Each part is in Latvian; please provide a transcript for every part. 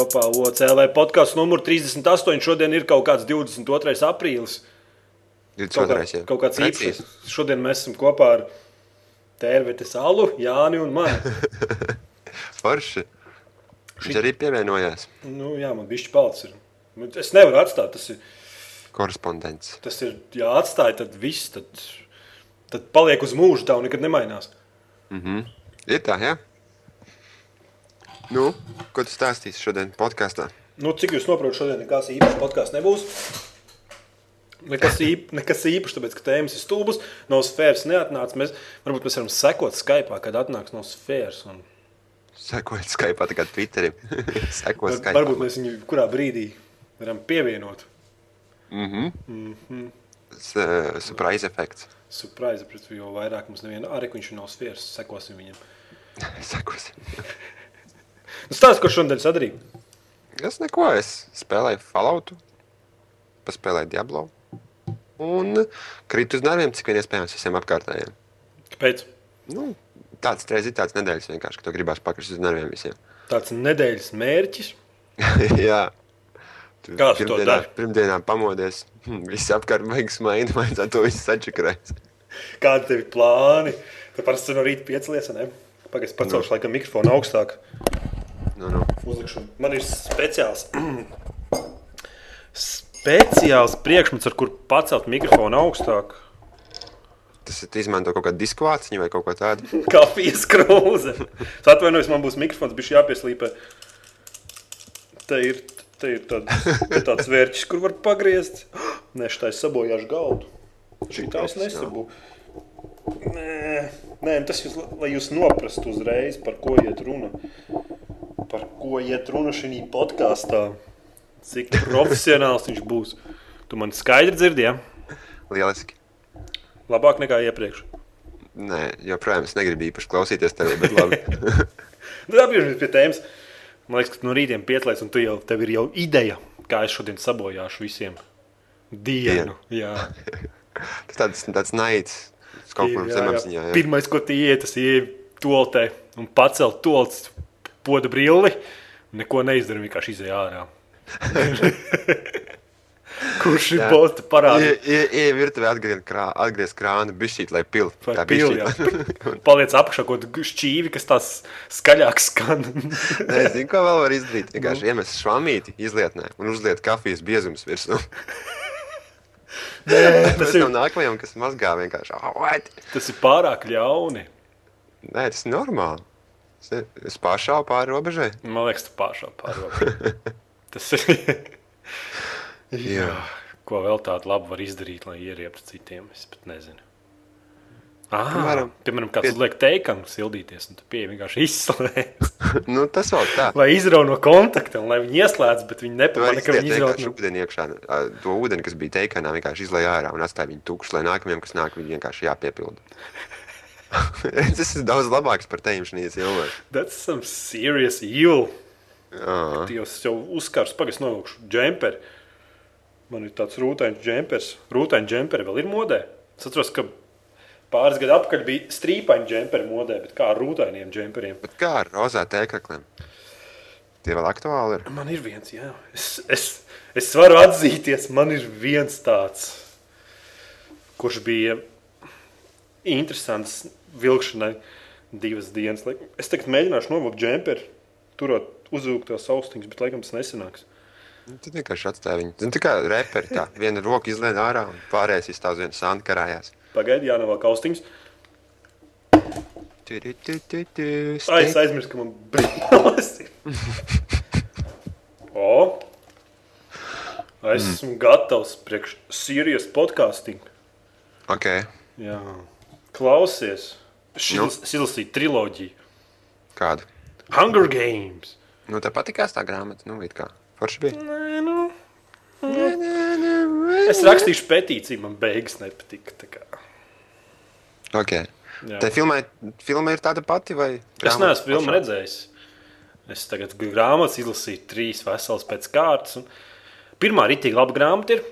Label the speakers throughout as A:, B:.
A: kopā OCLV podkāstu numuru 38. Šodien ir kaut kāds 22. aprīlis. Kaut, kā,
B: 22. jā.
A: kaut kāds īpašs. Šodien mēs esam kopā ar Tērvete Salu, Jāni un mani.
B: Forši. Viņš arī pievienojās.
A: Nu, jā, man bišķi palicis. Es nevaru atstāt. Tas ir,
B: Korespondents.
A: tas ir jā, atstāja, tad viss. Tad, tad paliek uz mūžu, tā un nekad nemainās.
B: Ir tā, jā? Nu, ko tu stāstīsi šodien podkāstā?
A: Nu, cik jūs saprotat, šodien nekas īpašs podkāsts nebūs. Nekas, īp, nekas īpašs, tāpēc, ka tēmas ir stulbas. No sfēras neatnāca. Mēs, varbūt mēs varam sekot Skype, kad atnāks no sfēras. Un,
B: Sekojot Skype, tā kā Twitterim. Sekot Skype.
A: varbūt mēs viņu kurā brīdī varam pievienot.
B: S- eh, Surprise efekts.
A: Surprise, pret, jo vairāk mums neviena arī viņš ir no sfēras. Sekosim viņam.
B: Sekosim.
A: Nu, Stāst, ko šodien sadarīja?
B: Es neko, es spēlēju Falloutu, paspēlēju Diablo. Un kritu uz nerviem, cik vien iespējams visiem apkārtējiem.
A: Kāpēc?
B: Nu, tāds reizes ir tāds nedēļas vienkārši, ka tu gribās pakrist uz nerviem visiem.
A: Tāds nedēļas mērķis.
B: Jā. Tu
A: Kā tu to dari?
B: pirmdienā pamodies, hm, viss apkārt beigas maina, vajadzētu to visu sačakrēt.
A: Kādi tev ir plāni? Tu parasti no rīta piecelies, ne? Pagaidzi, pacelšu laikam mikrofonu augstāk.
B: Nu, nu.
A: Uzlikšu. Man ir speciāls. speciāls priekšmets, ar kuru pacelt mikrofonu augstāk.
B: Tas ir izmanto kaut kādu diskvāciņu vai kaut ko tādu.
A: Kafijas krūze. Atvainojos, man būs mikrofons, bija jāpieslīpē. Te ir, te ir tāds, te tāds vērķis, kur var pagriezt. Nē, šitā es sabojāšu galdu. Šitā es nesabūju. Nē, nē, tas ir, lai jūs noprastu uzreiz, par ko iet runa. Par ko iet runa šī podkāstā. Cik profesionāls viņš būs. Tu man skaidri dzirdi, ja?
B: Lieliski.
A: Labāk nekā iepriekš.
B: Nē, joprojām es negribu īpaši klausīties tevi, bet labi.
A: Nu, Atgriežamies pie tēmas. Man liekas, ka no rītiem pieslēdz, un tu jau, tev ir jau ideja, kā es šodien sabojāšu visiem dienu. Jā,
B: Tas tāds, tāds naids. Kaut kur zemapziņā.
A: Pirmais, ko tu iet, tas ir toltē un pacelt tolts poda brilli. Neko neizdarīt, vienkārši izēj ārā. Kurš ir
B: Jā.
A: bosta parādījis?
B: Ieja virtuvē atgriezt krā, atgriez krānu, bišķīt, lai pil. Tā bišķīt.
A: jā. Paliec apakšā kaut šķīvi, kas tās skaļāk skan.
B: Nē, zinu, ko vēl var izdarīt. Vienkārši iemest švamīti izlietnē un uzliet kafijas biezums virsū.
A: tas,
B: Tas
A: ir,
B: nākamajam, kas mazgā vienkārši. "Oh, what?"
A: tas ir pārāk ļauni.
B: Nē, tas ir normāli. Es- pāršāvu pāri robežai.
A: Man liekas, tu pašā pārāk. Tas ir. Jā.
B: Jā.
A: Ko vēl tādu labu var izdarīt, lai ierieptu citiem? Es pat nezinu. Ah, piemēram,
B: Piemēram,
A: kāds
B: pie-
A: uzliek teikam, sildīties, un tu pieeji vienkārši izslēdz.
B: Nu, tas vēl tā.
A: Vai izrauj no kontakta, un lai viņi ieslēdz, bet viņi
B: vari
A: ka viņi izrauj no
B: ūdeni iekšā. To ūdeni, kas bija teikanā, vienkārši izlai ārā un atstāja viņu tukšu, lai nākamajam, kas nāk, viņu vienkārši jāpiepilda. Tas ir daudz labāks par teimšanīs ilgāk.
A: That's some serious evil.
B: Jā.
A: Tu jau, uzkars, pagaidi, novilkšu džemperi. Man ir tāds rūtains džempers. Rūtaini džemperi vēl ir modē. Es atceros, ka pāris gadu atpakaļ bija strīpaini džemperi modē, bet kā ar rūtainiem džemperiem.
B: Bet kā ar rozā tēkrakliem? Tie vēl aktuāli ir.
A: Man ir viens, jā. Es, es, es varu atzīties, man ir viens tāds, kurš bija interesants vilkšanai divas dienas. Es tagad mēģināšu novilkt džemperi, turot uzvilkt tos austiņus, bet laikam tas nesanāks.
B: Nu, Tad vienkārši atstāja viņu. Zini, tā kā reperi tā. Viena roka izlien ārā un pārējais izstāv uz vienu sānu karājās.
A: Pagaidi, jānovelk
B: tu,
A: Ai, es aizmirsu, ka man brīnās ir. O! Esmu mm. gatavs priekš Sīrijas podkāsting.
B: Ok.
A: Jā. Klausies.
B: Nu?
A: Šis izlasīja triloģiju.
B: Kādu?
A: Hunger Games.
B: Nu, tā patīkās tā grāmata. Nu, it kā. Forši bija.
A: Nē, nu. Es rakstīšu petīciju, man beigas nepatika. tā kā.
B: Ok.
A: Jā.
B: Tā filmai, filma ir tāda pati vai?
A: Es
B: grāmata
A: neesmu filmu redzējis. Es tagad grāmatas izlasīju trīs veselas pēc kārtas. Pirmā rītīgi laba grāmata ir.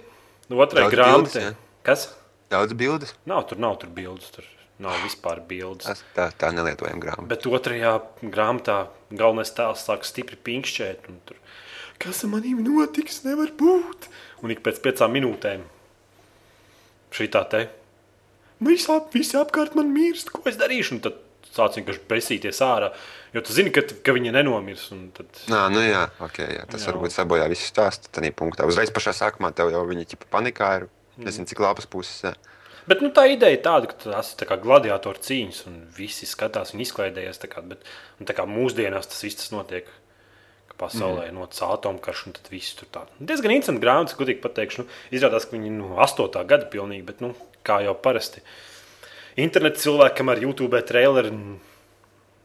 A: Otrā
B: Daudz
A: grāmata.
B: bildes, jā?
A: Kas?
B: Daudz bildes.
A: Nav tur, nav tur bildes. Tur Nav vispār bildes.
B: Tā, tā nelietojama grāmata.
A: Bet otrajā grāmatā galvenais tēls sāk stipri pinkšķēt. Tur, Kas ar maniem notiks? Nevar būt. Un ik pēc piecām minūtēm šī tā te. Visi, ap, visi apkārt man mirst, ko es darīšu? Un tad sāc vienkārši besīties ārā. Jo tu zini, ka, ka viņa nenomirs. Tad...
B: Nā, nu jā, okay, jā, tas
A: Jā.
B: varbūt sabojā visu stāstu. Tad punktā uzreiz pašā sākumā tev jau viņa panikā ir. Nezinu, cik lapas puses. Jā.
A: Bet nu, tā ideja ir tāda, ka tas ir tā gladiatoru cīņas, un visi skatās un izklaidējas. tā kā, Bet, un tā kā mūsdienās tas viss tas notiek. Pasaulē mm. notic atomkarš, un tad viss tur tāds - diezgan interesants grāmatas, gudīgi pateikšu. Nu, izrādās, ka viņi no 8. gada pilnīgi, bet nu, kā jau parasti. Interneta cilvēkam ar YouTube traileri n-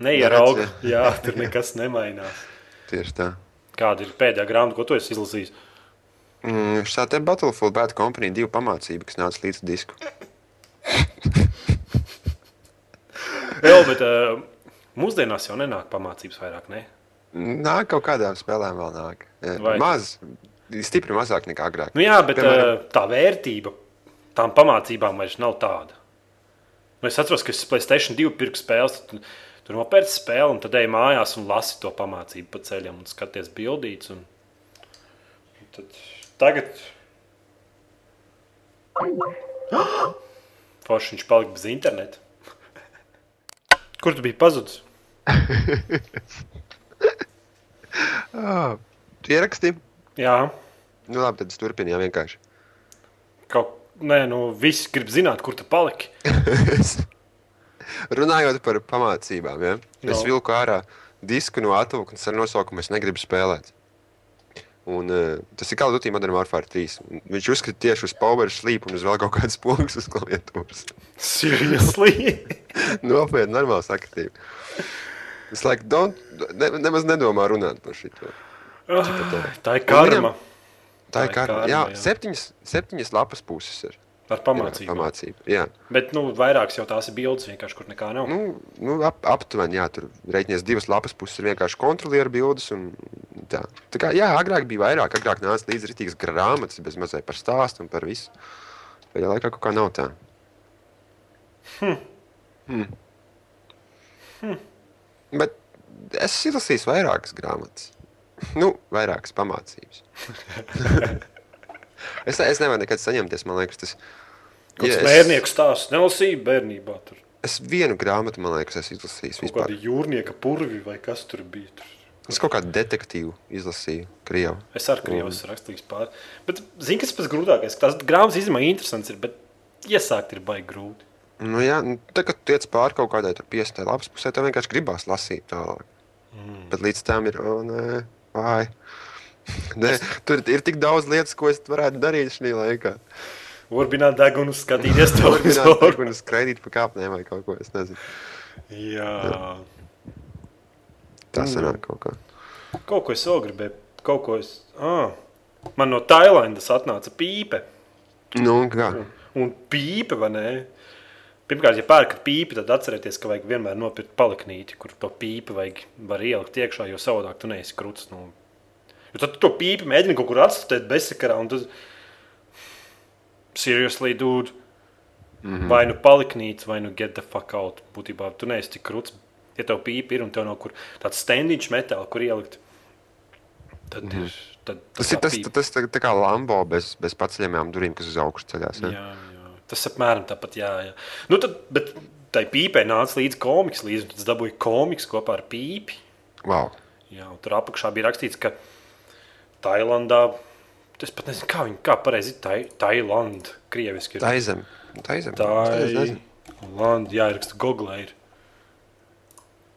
A: neierauga. Jā, tur nekas nemainās.
B: Tieši tā.
A: Kāda ir pēdējā grāmata, ko tu esi izlasījis?
B: Mm, šā te Battlefield Bad Company divu pamācību, kas nāca līdz disku.
A: Jā, bet uh, mūsdienās jau nenāk pamācības vairāk. Ne?
B: Nāk kaut kādām spēlēm vēl nāk. Jā,
A: Vai-
B: Maz, stipri mazāk nekā agrāk.
A: Nu, jā, bet
B: Piemēram-
A: Piemēram, tā vērtība tām pamācībām vairs nav tāda. Nu, es atceros, ka es Placēta 2 pirku spēles. Tad, tur nopērci spēli, un tad ej mājās un lasi to pamācību pa ceļam un skaties bildītas. Un... un Tad, tagad Forši viņš palika bez interneta. Kur tu biji pazudis?
B: Oh, tu ieraksti?
A: Jā,
B: Nu, labi, tad es turpinu jau vienkārši.
A: kaut Nē, nu, visi grib zināt, kur tu paliki.
B: Runājot par pamācībām, ja? es
A: No.
B: vilku ārā disku no atvilknes ar nosaukumu Es negribu spēlēt. Un, uh, tas ir Duty Modern Warfare 3. Un Viņš uzskata tieši uz Power Sleep un uz vēl kaut kādas pogas uz klaviatūras.
A: Seriously?
B: Nopietni, normāli sakritība. Es laikam don't, ne, nemaz nedomāju runāt par šo.
A: Tā ir karma.
B: Tā ir
A: Tā ir
B: karma.
A: karma,
B: Jā,
A: jā.
B: septiņas, septiņas lapas puses ir.
A: Ar pamācību.
B: Pamācība. Jā.
A: Bet nu, vairākas jau tās ir bildes, vienkārši kur nekā nav.
B: Nu, nu, ap, aptuveni, jā, tur reiķinies divas lapas puses ir vienkārši kontrolieru bildes. Un, tā. tā kā, jā, agrāk bija vairāk, agrāk nāca līdzi rītīgas grāmatas, bez mazliet par stāstu un par visu. Pēdējā laikā kaut kā nav tā. Hmm. Hmm. Bet es izlasīju vairākas grāmatas. Nu, vairākas pamācības. es, es nevaru nekad saņemties, man liekas, tas
A: Kāds
B: Ja,
A: mērnieku stāsts nelasīja bērnībā. Tur
B: Es vienu grāmatu, man liekas, esmu izlasījis
A: kāda jūrnieka purvi vai kas tur bija. Tur.
B: Es kaut kādu detektīvu izlasīju, krievu.
A: Es ar krievus rakstīju pāri. Bet, zini, kas pats grūtākais? ka Tās grāmatas īstenībā interesants ir, bet iesākt ir baigi grūti.
B: Nu, jā, tā, kad tu tiec pāri kaut kādai piestai lapas pusē, tev vienkārši gribās lasīt tālāk. Mm. Bet līdz tam ir, o, nē, vai. Nē, tur ir tik daudz lietas, ko es varētu darīt šajā laikā.
A: Urbināt degunu, skatīties to
B: Turpināt, un skraidīt pa kāpnēm vai kaut ko, es nezinu.
A: Jā,
B: Tā sanāk kaut kā.
A: kaut ko es vēl gribēju. Kaut ko es. Ah, man no Tailandes atnāca pīpe.
B: Nu, un kā?
A: Un pīpe, vai ne? Pirmkārt, ja pērkat pīpi, tad atcerieties, ka vajag vienmēr nopirkt paliknīti, kur to pīpi vajag var ielikt iekšā, jo savādāk tu neesi krūts. Nu. Jo tad tu to pīpi mēģini kaut kur atstāt bezsakarā, un tas seriously, dude. Mm -hmm. Vai nu paliknīts, vai nu get the fuck out. Būtībā tu neesi tik krūts. Ja tev pīpi ir un tev nav kur tāds standīgs metāls, kur ielikt, tad mm ir. Tad,
B: Tas
A: tā
B: ir tas,
A: pīpe-
B: tas tā, tā kā Lambo bez, bez paceļamām durvīm, kas uz augšu ceļās.
A: Jā,
B: Ja?
A: jā. Tas apmēram tāpat, jā. jā. Nu, tad, bet tai pīpē nāca līdzi komiks, līdzi tas dabūja komiks kopā ar pīpi.
B: Wow.
A: Jā, un tur apakšā bija rakstīts, ka Tailandā, es pat nezinu, kā viņi, kā pareizi, tai, Tailanda, krieviski ir.
B: Taizem. Taizem. Es nezinu.
A: Tailanda, jā, raksta Google ir.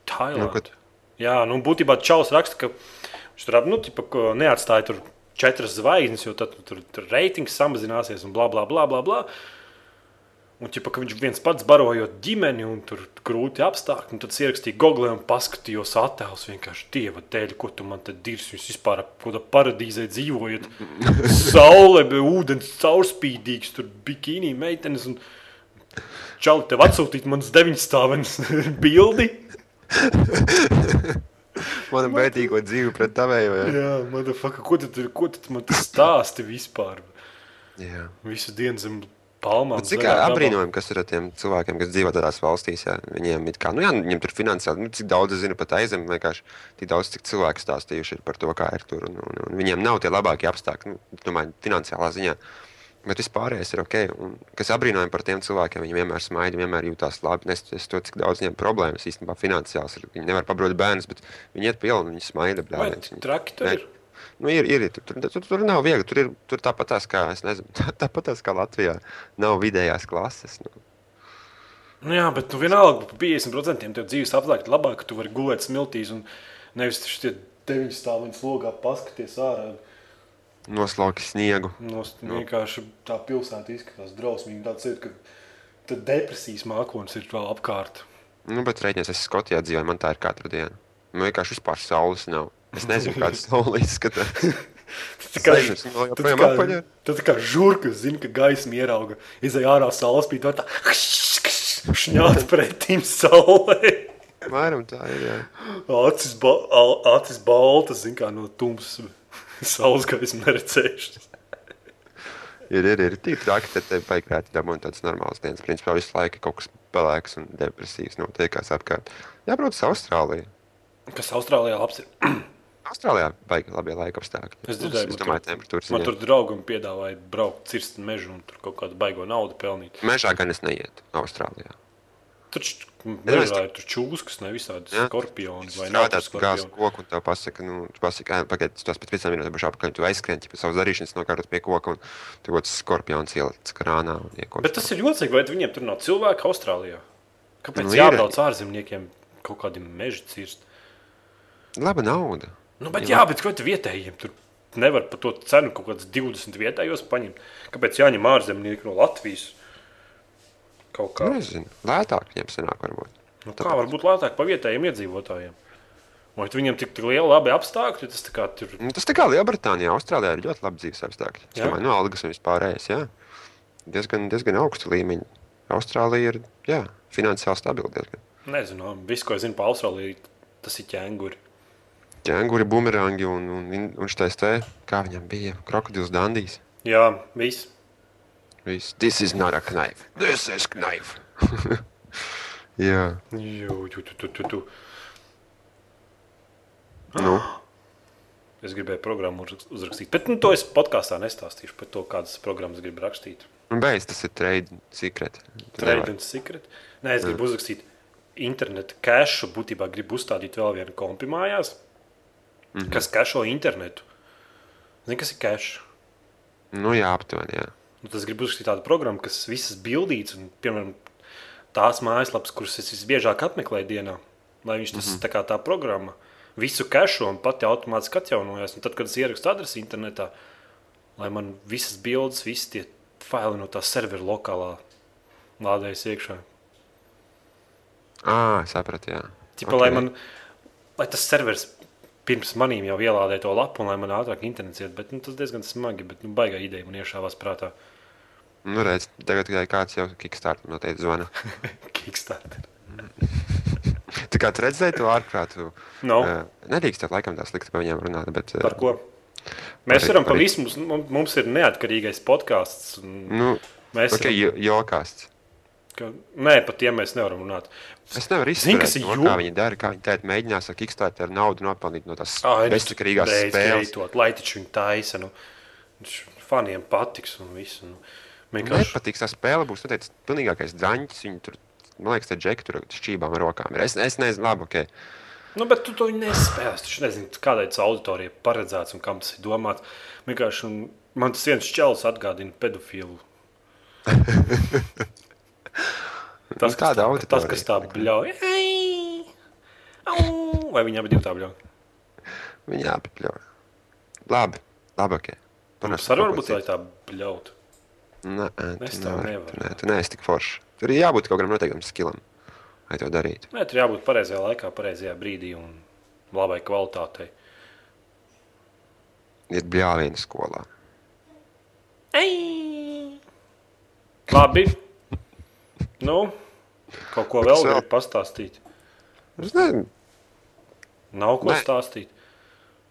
A: Tailanda.
B: Nu, kad-
A: Jā, nu, būtībā Čaus raksta, ka viņš tur, nu, tipa, neatstāja tur četras zvaigznes, jo tad tur, tur reitings samazināsies un bla, bla, bla, bla, bla. Un ka viņš viens pats barojot ģimeni, un tur grūti apstākļi. Tad es ierakstīju Google un paskatījos attēlus. Vienkārši dieva dēļ, ko tu man te dirzi. Jūs vispār kādā paradīzē dzīvojat. Saule, ūdens, caurspīdīgs, tur bikīnī meitenes. Un... Čau, tev atsūtīt manas deviņstāvenes bildi.
B: Mana bētīgo dzīvi pret tavējo. Ja?
A: Jā, motherfucker, ko tu, tur- ko tu man te stāsti vispār?
B: Jā.
A: Visu dienu zem palmām.
B: Cik apbrīnojami, kas ir ar tiem cilvēkiem, kas dzīvo tādās valstīs, ja viņiem ir kā, nu jā, viņiem tur finansiāli, nu, cik daudz es zinu pat aizem, vienkārši tik daudz, cik cilvēki stāstījuši par to, kā ir tur, un, un, un viņiem nav tie labākie apstākļi, nu, domāju, finansiālā ziņā. Bet vispārējais ir ok. Un, kas apbrīnojami par tiem cilvēkiem, viņi vienmēr smaida, vienmēr jūtas labi. Neskatoties to, cik daudz viņiem problēmas īstenībā finansiāls ir. Viņi nevar pabrot bērnus, bet viņi iet pilni, viņi smaida. Bļāviens.
A: traki tur ir?
B: Nu, ir, ir, tur, tur, tur, tur nav viegli. Tur ir tur tāpat tās kā, es nezinu, tāpat tās kā Latvijā. Nav vidējās klases. Nu.
A: Nu jā, bet nu, vienalga par 50% tev dzīves apstākļi labāk, ka tu vari gulēt smiltīs un nevis šie deviņu stāviņu slogā paskaties ārā.
B: Noslauki sniegu.
A: Nost,
B: Nu.
A: vienkārši tā pilsēta izskatās drausmīgi. Tāds ir, ka depresijas mākonis ir vēl apkārt.
B: Nu, bet reiķinies, es Skotijā dzīvoju, man tā ir katru dienu. Man vienkārši vispār saules nav. Es nezinu, kāda saule izskatās.
A: Tā kā,
B: Zvaigznes vēl
A: tad kā,
B: ir?
A: žurka, zina, ka gaisma ierauga. Izai ārā saules var tā šņāt pretīm saulē.
B: Vairāk tā ir. Jā.
A: Acis, ba acis baltas, zina, kā no tumsas saules gaismu neredzējušas.
B: Ir, ir, ir tik traki, ka te vajag grāti dabūt tādas normālas dienas. Principā visu laiku kaut kas pelēks un depresīvs notiekās apkārt. Jābrauc uz Austrāliju.
A: Kas Austrālijā labs ir?
B: Austrālijā vajag labi laika apstākļi.
A: Es dzirdēju,
B: es domāju,
A: tur-
B: temperatūras
A: Man tur draugam piedāvāja braukt, cirst mežu un tur kaut kādu baigo naudu pelnīt.
B: Mežā gan es neietu Austrālijā.
A: Taču mežā ir tur čūskas, ne visādi
B: Jā.
A: skorpioni vai
B: pie gāzes
A: skorpioni.
B: koku un tev pasaka, nu, tu pasaki, ej, pagaid, tu tās pēc piecām minūtēm būšu apakaļ, tu aizskrien, ja savas darīšanas nokārtot pie koka un tu kaut skorpions ielicis krānā un iekot.
A: Bet tas ir jocīgi, vai viņiem tur nav cilvēku Austrālijā? Kāpēc
B: Nu,
A: jābrauc ārzemniekiem kaut kādiem meža cirst?
B: Laba nauda.
A: Nu, bet, jā, bet ko tu vietējiem tur nevar par to cenu kaut kāds 20 vietējos paņemt? Kāpēc jāņem ārzemnieki no Latvijas? Kaut kā.
B: Nezinu, lētāk viņiem sanāk varbūt.
A: Nu, kā var būt lētāk par vietējiem iedzīvotājiem? Vai viņiem tik, tik liela labi apstākļi, tas tā kā tur
B: Nu, tas tā kā Lielbritānijā, Austrālijā ir ļoti labi dzīves apstākļi. Es
A: Jā?
B: domāju, no algas un vispārējais, jā. Diezgan, diezgan augstu līmeņu. Austrālija ir, jā, finansiāli stabila diezgan.
A: nezinu, viss, ko es zinu par Austrāliju, tas ir ķēnguri.
B: Ķēnguri, bumerangi un, un, un, un šitais te, kā viņam bija, krokodils dandijs.
A: Jā, viss.
B: Viss. This is not a knife. This is knife. jā,
A: Jū, tu, tu, tu, tu, tu.
B: nu,
A: Es gribēju programmu uz- uzrakstīt, bet nu, to es podkāstā nestāstīšu par to, kādas programmas gribu rakstīt.
B: un beidz, tas ir trade secret.
A: Trade and secret. Nē, es gribu uzrakstīt internetu cache. Būtībā gribu uzstādīt vēl vienu kompi mājās, mm -hmm. kas cache internetu. Zini, kas ir cache?
B: Nu, jā, aptuveni, jā.
A: Nu, tas gribu uzrakstīt tādu programmu, kas visas bildītas, un, piemēram, tās mājaslapas, kuras es visbiežāk apmeklēju dienā, lai viņš tas mm -hmm. tā kā tā programma visu cache un pati automātiski atjaunojas. Un tad, kad es ierakstu adresi internetā, lai man visas bildes, visi tie faili no tā servera lokālā lādējas iekšā.
B: Ā, sapratu, jā.
A: Tipa, okay. lai, man, lai tas serveris pirms manīm jau ielādē to lapu, un lai man ātrāk internets iet. Bet, nu, tas diezgan smagi, bet nu, baigā ideja man iešāvās prātā.
B: Nu, redz, tagad tikai kāds jau kickstart noteikti zvana.
A: Kickstarter.
B: Tā kā tu redzēji to ārprātu,
A: No.
B: uh, nedrīkst tā laikam tā slikti par viņiem runāt, bet... ā,
A: Par ko? Mēs varam
B: par-
A: visu, mums, mums- ir neatkarīgais podkāsts.
B: Nu,
A: Mēs
B: ok,
A: varam,
B: jo- jokāsts.
A: ka, nē, par tiem mēs nevaram runāt.
B: Es nevaru
A: ir
B: to,
A: jo-
B: kā viņi dara, kā viņi teikt, mēģinās ar Kickstarter ar naudu nopelnīt no tās
A: nu,
B: bezsakarīgās spēles.
A: kreitot, Lai taču viņi taisa. Nu, faniem patiks un viss. Nu, vienkārši-
B: Nepatiks tā spēle, būs noteikti pilnīgākais draņķis. Viņi tur, man liekas, te džeki tur ar šķībām rokām. ir. Es, es nezinu, labi, ok.
A: Nu, bet tu to nespēsi. Tu nezini, kādai tas auditorijai paredzēts un kam tas ir domāts. Vienkārši man tas viens čels atgādina pedofilu. Tas,
B: Nu, tāda
A: tā,
B: auditorija.
A: tas, kas tā bļauj. Vai viņi abi tā bļauj?
B: Viņi jāpapļauj. Labi, labi, ok.
A: Mums arī varbūt lai tā bļaut.
B: Nē,
A: Es tā nevaru.
B: Tu, ne, tu neesi tik foršs. Tur ir jābūt kaut kādam noteiktam skilam, lai to darītu.
A: Nē, tur jābūt pareizajā laikā, pareizajā brīdī un labai kvalitātei.
B: Ir bļāviena skolā.
A: Ei! Labi. Nu, kaut ko vēl
B: Kas
A: gribu pastāstīt.
B: Es nezinu,
A: Nav ko
B: Nē.
A: stāstīt.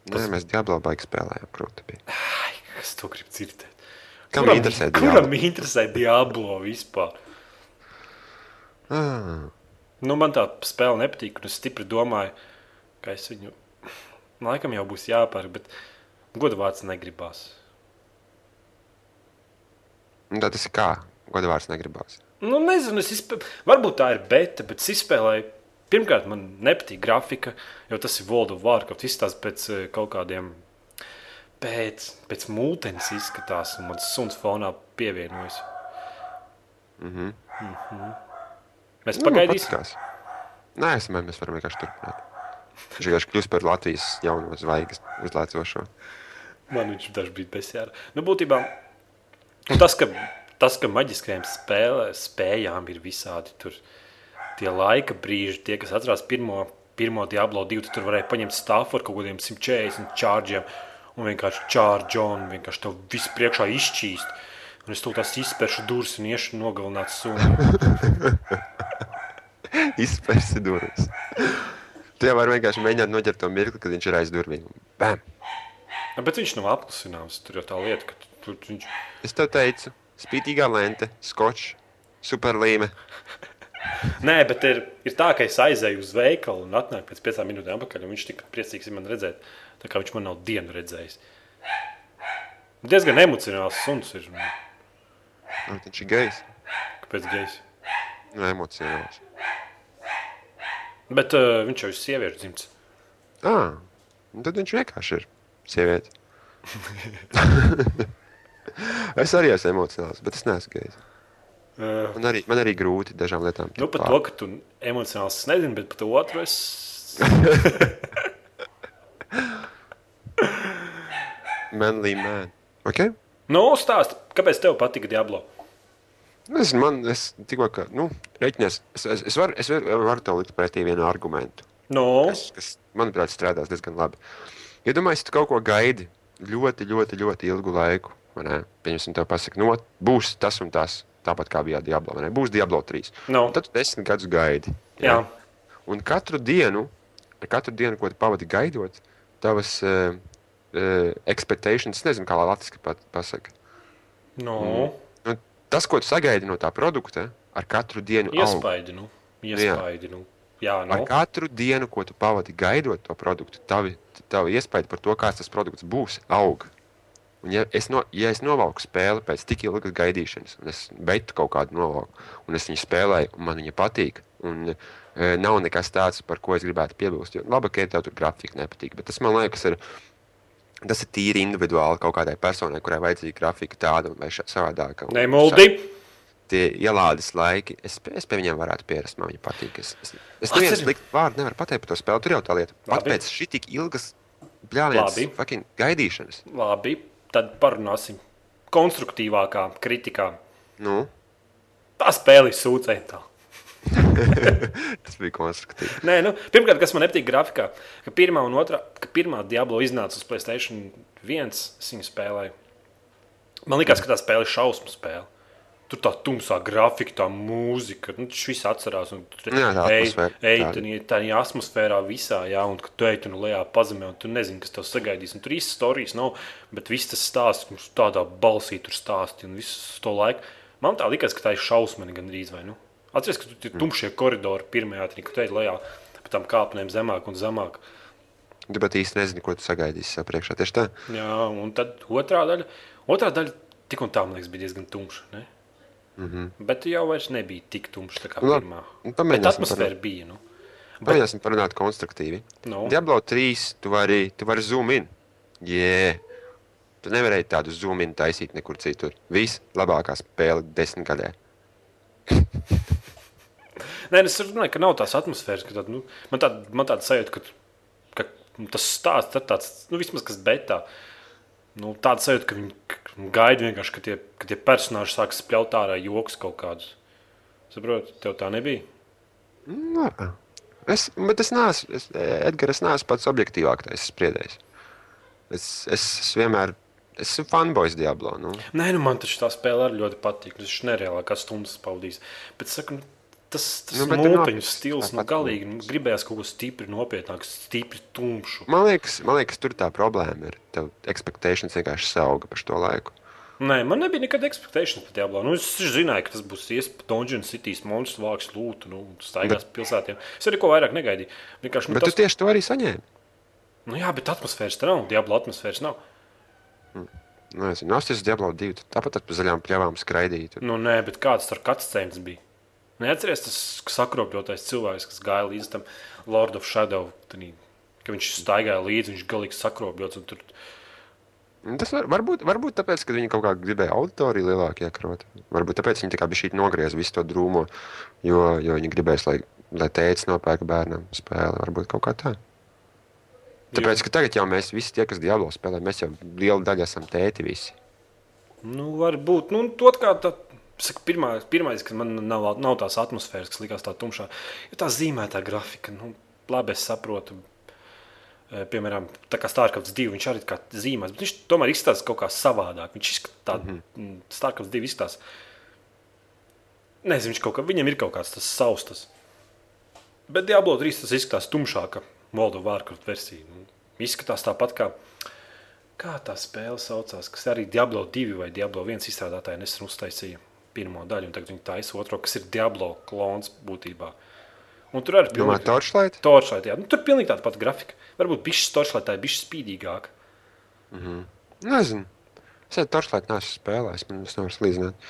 B: Nē, mēs Diablo baigi spēlējām.
A: Ai, kas to grib dzirdēt?
B: Kam interesē
A: Kuram
B: Diablo?
A: interesē Diablo vispār?
B: Ah,
A: Nu, man tā spēle nepatīk, un es stipri domāju, ka es viņu laikam jau būs jāpērk, bet godavārds negribās.
B: nu, tad tas ir kā? Godavārds negribās.
A: Nu, nezinu, es izpē... varbūt tā ir beta, bet es izspēlēju. Pirmkārt, man nepatīk grafika, jo tas ir World of Warcraft. Izstāsta pēc eh, kaut kādiem, pēc, pēc mūtens izskatās, un man suns fonā pievienojas.
B: Mhm.
A: Mēs
B: Nu,
A: pagaidīsim.
B: patīkās. Nē, es domāju, mēs varam vienkārši turpināt. Viņš vienkārši kļūst par Latvijas jauno zvaigzni uzlēcošo.
A: Man viņš dažs bija besjāra. Nu, būtībā nu, tas, ka, tas, ka maģiskajām spēlē, spējām ir visādi tur tie laika brīži, tie, kas atcerās pirmo, pirmo Diablo 2, tur varēja paņemt stāstu ar kaut kādiem 140 čārģiem un vienkārši čārģi un vienkārši tev viss priekšā izšķīst. Un es to tās izspēršu durvis un iešu nogalināt sunu.
B: Izspērsi durvis. Tu jau vari vienkārši mēģināt noķert to mirkli, kad viņš ir aiz durvīm. Bam!
A: Ja, bet viņš nav apklusināms. Tur jau tā lieta, ka tu, tu, viņš
B: Es tev teicu, spītīgā lente, skočs, superlīme.
A: Nē, bet ir, ir tā, ka es aizēju uz veikalu un atnāku pēc piecām minūtēm atpakaļ. un Viņš tik priecīgs man redzēt, tā kā viņš man nav dienu redzējis. Diezgan emocionāls suns ir. Nu,
B: viņš ir gejs.
A: Kāpēc gejs?
B: Nu, emocionāls.
A: Bet uh, viņš jau ir sieviešu dzimts.
B: Ah, tad viņš vienkārši ir sieviete. es arī esmu emocionāls, bet es neesmu gejs.
A: Uh,
B: Man arī, man arī grūti dažām lietām.
A: nu, par to, ka tu emocionāls es nezinu, bet par to otru es.
B: Manly man. Okay?
A: Nu, stāsti, kāpēc tev patika Diablo?
B: Es, man, es tikko, ka, nu, reiķinies, es, es, es varu es var, varu tev likt pretī vienu argumentu,
A: Nu,
B: kas, kas, manuprāt, strādās diezgan labi. Iedomājieties, ja tu kaut ko gaidi ļoti, ļoti, ļoti ilgu laiku. Pieņemsim, tev pasaka, no, būs tas un tas, tāpat kā bija Diablo. Būs Diablo 3.
A: Nu.
B: Un Tad tu desmit gadus gaidi.
A: jā.
B: Un katru dienu, katru dienu, ko tu pavadi gaidot, tavas uh, uh, expectations, es nezinu, kā latviešu pat pasaka.
A: Nu,
B: Nu, tas, ko tu sagaidi no tā produkta, ar katru dienu
A: iespaidi, nu. Iespaidi, nu. Jā,
B: Ar
A: nu.
B: katru dienu, ko tu pavadi gaidot to produktu, tavi, tavi iespēja par to, kāds tas produkts būs, aug. Un ja es, no, ja es novalku spēli pēc tik ilgas gaidīšanas, un es beidu kaut kādu novalku, un es viņu spēlēju, un man viņa patīk, un e, nav nekas tāds, par ko es gribētu piebilst. Jo, labi, ka tev tur grafika nepatīk, bet tas man liekas, ir, tas ir tīri individuāli kaut kādai personai, kurai vajadzīga grafika tāda vai savādāka. Un
A: Nemuldi.
B: tie ielādes laiki, es, es pie viņiem varētu pierast. Man viņa patīk. Es, es, es nevienu sliktu vārdu nevaru pateikt par to spēli. Tur jau tā lieta. Pat pēc šī tik ilgas fucking gaidīšanas.
A: Labi, tad parunāsim konstruktīvākā kritikā.
B: Nu,
A: Tā spēle ir sūdzēta.
B: tas bija konstruktīvi.
A: Nē, nu, pirmkārt, kas man nepatīk grafikā, ka pirmā un otrā, ka pirmā Diablo iznāca uz Playstation 1, es viņu spēlēju. Man liekas, ka tā spēle ir šausmu spēle. Tur tā tumsā grafika, tā mūzika, nu, tas viss atcerās. Un tur
B: Jā, tā atmosfēra,
A: ej,
B: tā.
A: tā, atmosfērā visā, jā, un tu ej tur lejā pazemē, un tu nezini, kas tev sagaidīs. Un tur īsti stāstījis nav, bet viss tas stāsts, mums tādā balsī tur stāsti un visu to laiku. Man tā likās, ka tā ir šausmīga gandrīz vai nu. Atceries, ka tur ir tumšie koridori pirmajā, tad, kad ej lejā pa tām kāpnēm zemāk un zemāk.
B: Tu pat īsti nezini, ko tu sagaidīsi sev priekšā. Tieši tā.
A: Jā, un tad otrā daļa, otrā daļa tik un tā, man liekas, bija diezgan tumša. Ne? Mm -hmm. Bet jau vairs nebija tik tumša tā kā
B: Nu, labi.
A: pirmā.
B: Nu,
A: Bet
B: pamēģināsim
A: atmosfēra bija. Nu.
B: Pamēģināsim parunāt konstruktīvi.
A: Nu.
B: Diablo 3, tu vari, tu vari zoom in. Yeah. Tu nevarēji tādu zoom in taisīt nekur citur. Viss labākā spēle desmitgadē.
A: Nē, es runāju, ka nav tās atmosfēras. ka Tād, nu, man tāda man tāda sajūta, ka, ka tas stāsts ir tāds, nu, vismaz kas betā. Nu, tāda sajūta, ka viņi gaida vienkārši, ka tie, ka tie personāļi sāks spļaut ārā joks kaut kādus. Saprotu, tev tā nebija.
B: Nā. Es, bet es neesmu, es, Edgars, es neesmu pats objektīvākais spriedējs. Es, es, es vienmēr esmu fanboys Diablo. Nu.
A: Nē, nu, man taču tā spēle arī ļoti patīk. Es nereāli kā stundas pavadīju. Bet saku, nu, tas, tas
B: Nu,
A: nu, mūteņu stils, nu, galīgi nu, gribējās kaut ko stipri nopietnāku, stipri tumšu.
B: Man liekas, man liekas, tur tā problēma ir. Tev expectations vienkārši sauga par to laiku.
A: Nē, man nebija nekad expectations par Diablo. Nu, es zināju, ka tas būs iespējams Dungeon City's monstrs, vāks lūtu, nu, staigās bet... pilsētām. Es arī ko vairāk negaidīju. Vienkārši, nu,
B: bet
A: tas...
B: tu tieši to arī saņēmi.
A: Nu, jā, bet atmosfēras tur nav. Diablo atmosfēras nav.
B: Nu, es nezinu, tas ir Diablo 2. Tāpat ar zaļām pļavām skraidīt.
A: Nu, nē, bet kāds tur kāds cents bija? Neatceries tas sakropļotais cilvēks, kas gāja līdz tam Lord of Shadow. Tanī, ka viņš staigāja līdzi, viņš galīgi sakropļots. Tur...
B: Tas var, varbūt, varbūt tāpēc, ka viņi kaut kā gribēja auditoriju lielāku iekrot. Varbūt tāpēc viņi tā kā bija šī nogriez visu to drūmo, jo, jo viņi gribēs, lai, lai tēvs nopērk bērnam spēli. Varbūt kaut kā tā. Tāpēc, ka tagad jau mēs visi tie, kas Diablo spēlē, mēs jau liela daļa esam tēti visi.
A: Nu, varbūt. Nu, kā tā, saka, pirmā, pirmais, kas man nav, nav tās atmosfēras, kas likās tā tumšā, ir tā zīmētā grafika. Nu, labi, es saprotu. E, piemēram, tā kā Starkafts 2, viņš arī kā zīmēs, bet viņš tomēr izskatās kaut kā savādāk. Viņš izskatās, mm -hmm. Starkafts 2 izskatās. Nezinu, viņš kaut kā, viņam ir kaut kāds tas saustas. Bet Diablo 3 tas izskatās tumšāk. World of Warcraft versiju. Nu, izskatās tāpat kā. Kā tā spēle saucās, kas arī Diablo 2 vai Diablo 1 izstrādātāji nesen uztaisīja pirmo daļu, un tagad viņi taisa otro, kas ir Diablo klons būtībā. Un tur arī
B: bija Torchlight.
A: Torchlight jā. nu, tur bija tāda pati grafika. Varbūt bišķi Torchlight ir bišķi spīdīgāka.
B: Mm -hmm. Nezinu. Es ar Torchlight neesmu spēlējis, man tas nevar slīdzināt.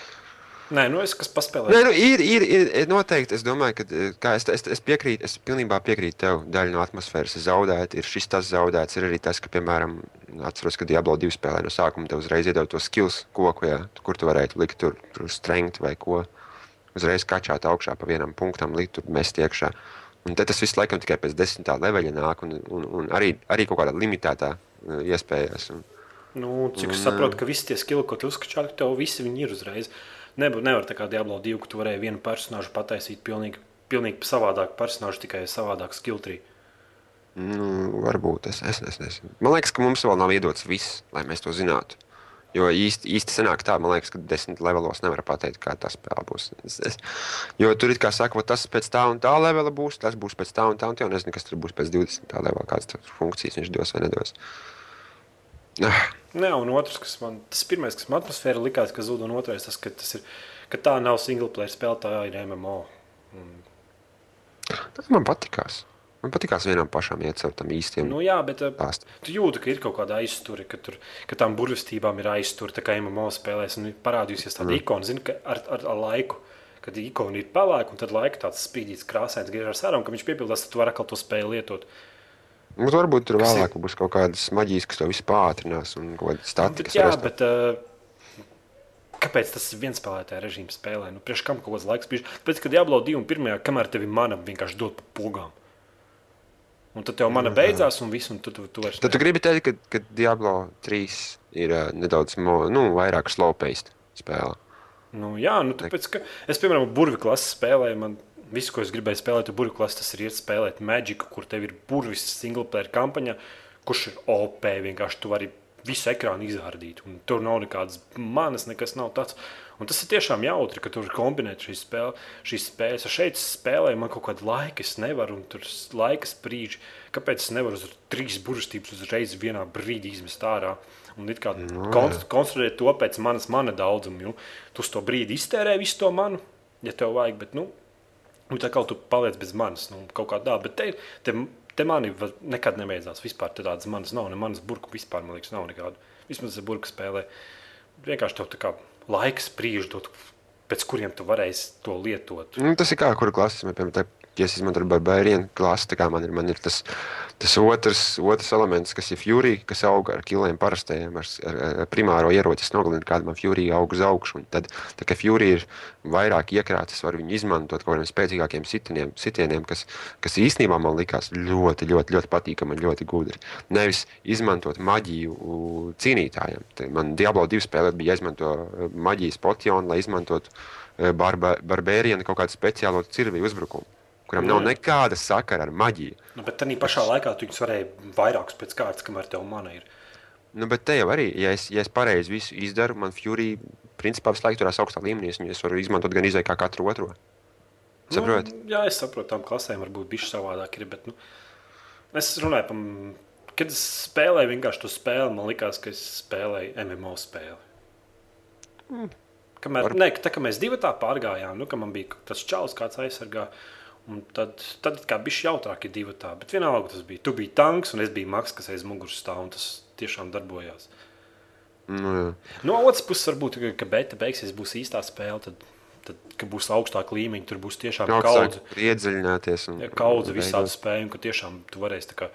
A: Nē, nu es kas paspēlēju.
B: Nē, nu, ir, ir, ir noteikti. Es domāju, ka es, es, es piekrītu, es pilnībā piekrītu tev. Daļa no atmosfēras ir zaudēta, ir šis tas zaudēts. Ir arī tas, ka, piemēram, atceros, ka Diablo 2 spēlē no sākuma tev uzreiz iedod to skills koku, jā, kur tu varētu likt tur, tur strengt vai ko. Uzreiz kačāt augšā pa vienam punktam, likt tur mest iekšā. Un tas viss laikam tikai pēc desmitā leveļa nāk, un, un, un arī, arī kaut kādā limitētā uh, iespējās. Un,
A: nu, cik es saprotu, ka visi tie skilli, ko tu uzskačāji, tev visi ir uzreiz. Nebū, nevar tā kā Diablo 2, ka tu varēji vienu personāžu pataisīt pilnīgi, pilnīgi savādāku personāžu, tikai savādāk skiltrī.
B: Nu, varbūt es, es, es nezinu. Man liekas, ka mums vēl nav iedots viss, lai mēs to zinātu. Jo īsti, īsti sanāk tā, man liekas, ka desmit levelos nevar pateikt, kā tā spēle būs. Es, es, jo tur ir kā saka, tas pēc tā un tā levela būs, tas būs pēc tā un tā, un jau nezinu, kas tur būs pēc 20. levela, kādas funkcijas viņš dos vai nedos.
A: Ah. Nē, un otrs, kas man, tas pirmais, kas man atmosfēra likās, ka zud, un otrais, tas, ka, tas ir, ka tā nav single player spēle, tā ir MMO. Un...
B: Tas man patikās. Man patīkās vienam pašam iet caur tam īstiem.
A: Nu, jā, bet pāst. tu jūti, ka ir kaut kāda aizsture, ka, tur, ka tām burvestībām ir aizsture, tā kā MMO spēlēs, un parādījusies tāda mm. ikona, zini, ka ar, ar, ar laiku, kad ikona ir pelēka, un tad laika tāds spīdīts krāsains griežas ārā, un ka viņš piepildās, tad tu vari atkal to spēli lietot.
B: Nu, varbūt tur vēlāk ir... būs kaut kādas maģijas, kas to visu pātrinās un kaut kāda statika.
A: Jā, bet uh, kāpēc tas viens spēlētāja režīms spēlē? Nu, priekš kam kaut kāds laiks bija? Tāpēc, ka Diablo 2 un 1. kamēr tevi mana vienkārši dod pa pogām. Un tad tev mana beidzās, un viss, un tu, tu, tu vairs.
B: Tad tu gribi teikt, ka, ka Diablo 3 ir uh, nedaudz mo, nu, vairāk slow-paced spēle.
A: Nu, jā, nu, tāpēc, ka es, piemēram, burvi klases spēlēju, man visu, ko es gribēju spēlēt, ir burbuļu klases, tas ir iet spēlēt Magic, kur tev ir burvis single player kampaņa, kurš ir OP. Vienkārši tu vari visu ekrānu izrādīt. Tur nav nekādas manas, nekas nav tāds. Un tas ir tiešām jautri, ka tur kombinēt šīs, spēle, šīs spēles. Šeit spēlēju man kaut kādu laiku, es nevaru, un tur laika sprīdži. Kāpēc es nevaru uz trīs burbuļstības uzreiz vienā brīdī izmest ārā? Un it kā no, nu, konst, konstruēt to pēc manas mana daudzuma. Jo tu uz to brīdi iztērē visu to manu, ja tev vajag. Bet, nu, Nu, tā kā tu paliec bez manis, nu, kaut kā tā. Bet te, te, te man nekad nebeidzās. Vispār tādas manas nav, ne manas burbuļu vispār, man liekas, nav nekādu. Vismaz burbuļu spēlē. Vienkārši tev tā kā laiks brīži pēc kuriem tu varēsi to lietot.
B: Nu, tas ir kā kura klases, piemēram, ja es izmantoju barbērienu klasi, tā kā man ir, man ir tas, tas otrs, otrs elements, kas ir Fury, kas aug ar kiliem parastajiem, ar, ar, ar primāro ieroci, es nogalinu kādu man Fury aug uz augšu, un tad, tā kā Fury ir vairāk iekrāts, es varu viņu izmantot kaut kādiem spēcīgākiem sitieniem, sitieniem kas, kas īstenībā man likās ļoti, ļoti, ļoti patīkami un ļoti gudri. Nevis izmantot maģiju cīnītājiem. Man Diablo 2 spēlē bija jāizmanto maģijas potionu, lai izmantotu barba, barbērienu kaut kādu speciālo cirviju uzbrukumu kuram nav nekāda sakara ar maģiju.
A: Nu, bet tā pašā laikā tu viņus varēji vairākus pēc kārtas, kamēr tev mana ir.
B: Nu, bet te jau arī, ja es, ja es pareizi visu izdaru, man Fury principā visu laiku turās augstā līmenī. Es viņus varu izmantot gan izai kā katru otru. Saprot?
A: Nu, jā, es saprotu, tām klasēm varbūt bišķi savādāk ir, bet nu, es runāju par, kad es spēlēju vienkārši to spēli, man likās, ka es spēlēju MMO spēli. Kamēr, ne, tā kā mēs divi tā pārgājām, nu, ka man bija tas čalis, kāds aizsargā. Un tad, tad kā bija jautrāk, ja divi tā. Bet vienalga tas bija. Tu biji tanks, un es biju maks, kas aiz muguras stāv, un tas tiešām darbojās.
B: Nu, jā.
A: No otras puses, varbūt, ka- ka beta beigsies būs īstā spēle, tad, tad kad būs augstāka līmeņa, tur būs tiešām kaudze.
B: Iedziļināties. Un,
A: Ja, kaudze visādi spēju, un ka tiešām tu varēsi tā kā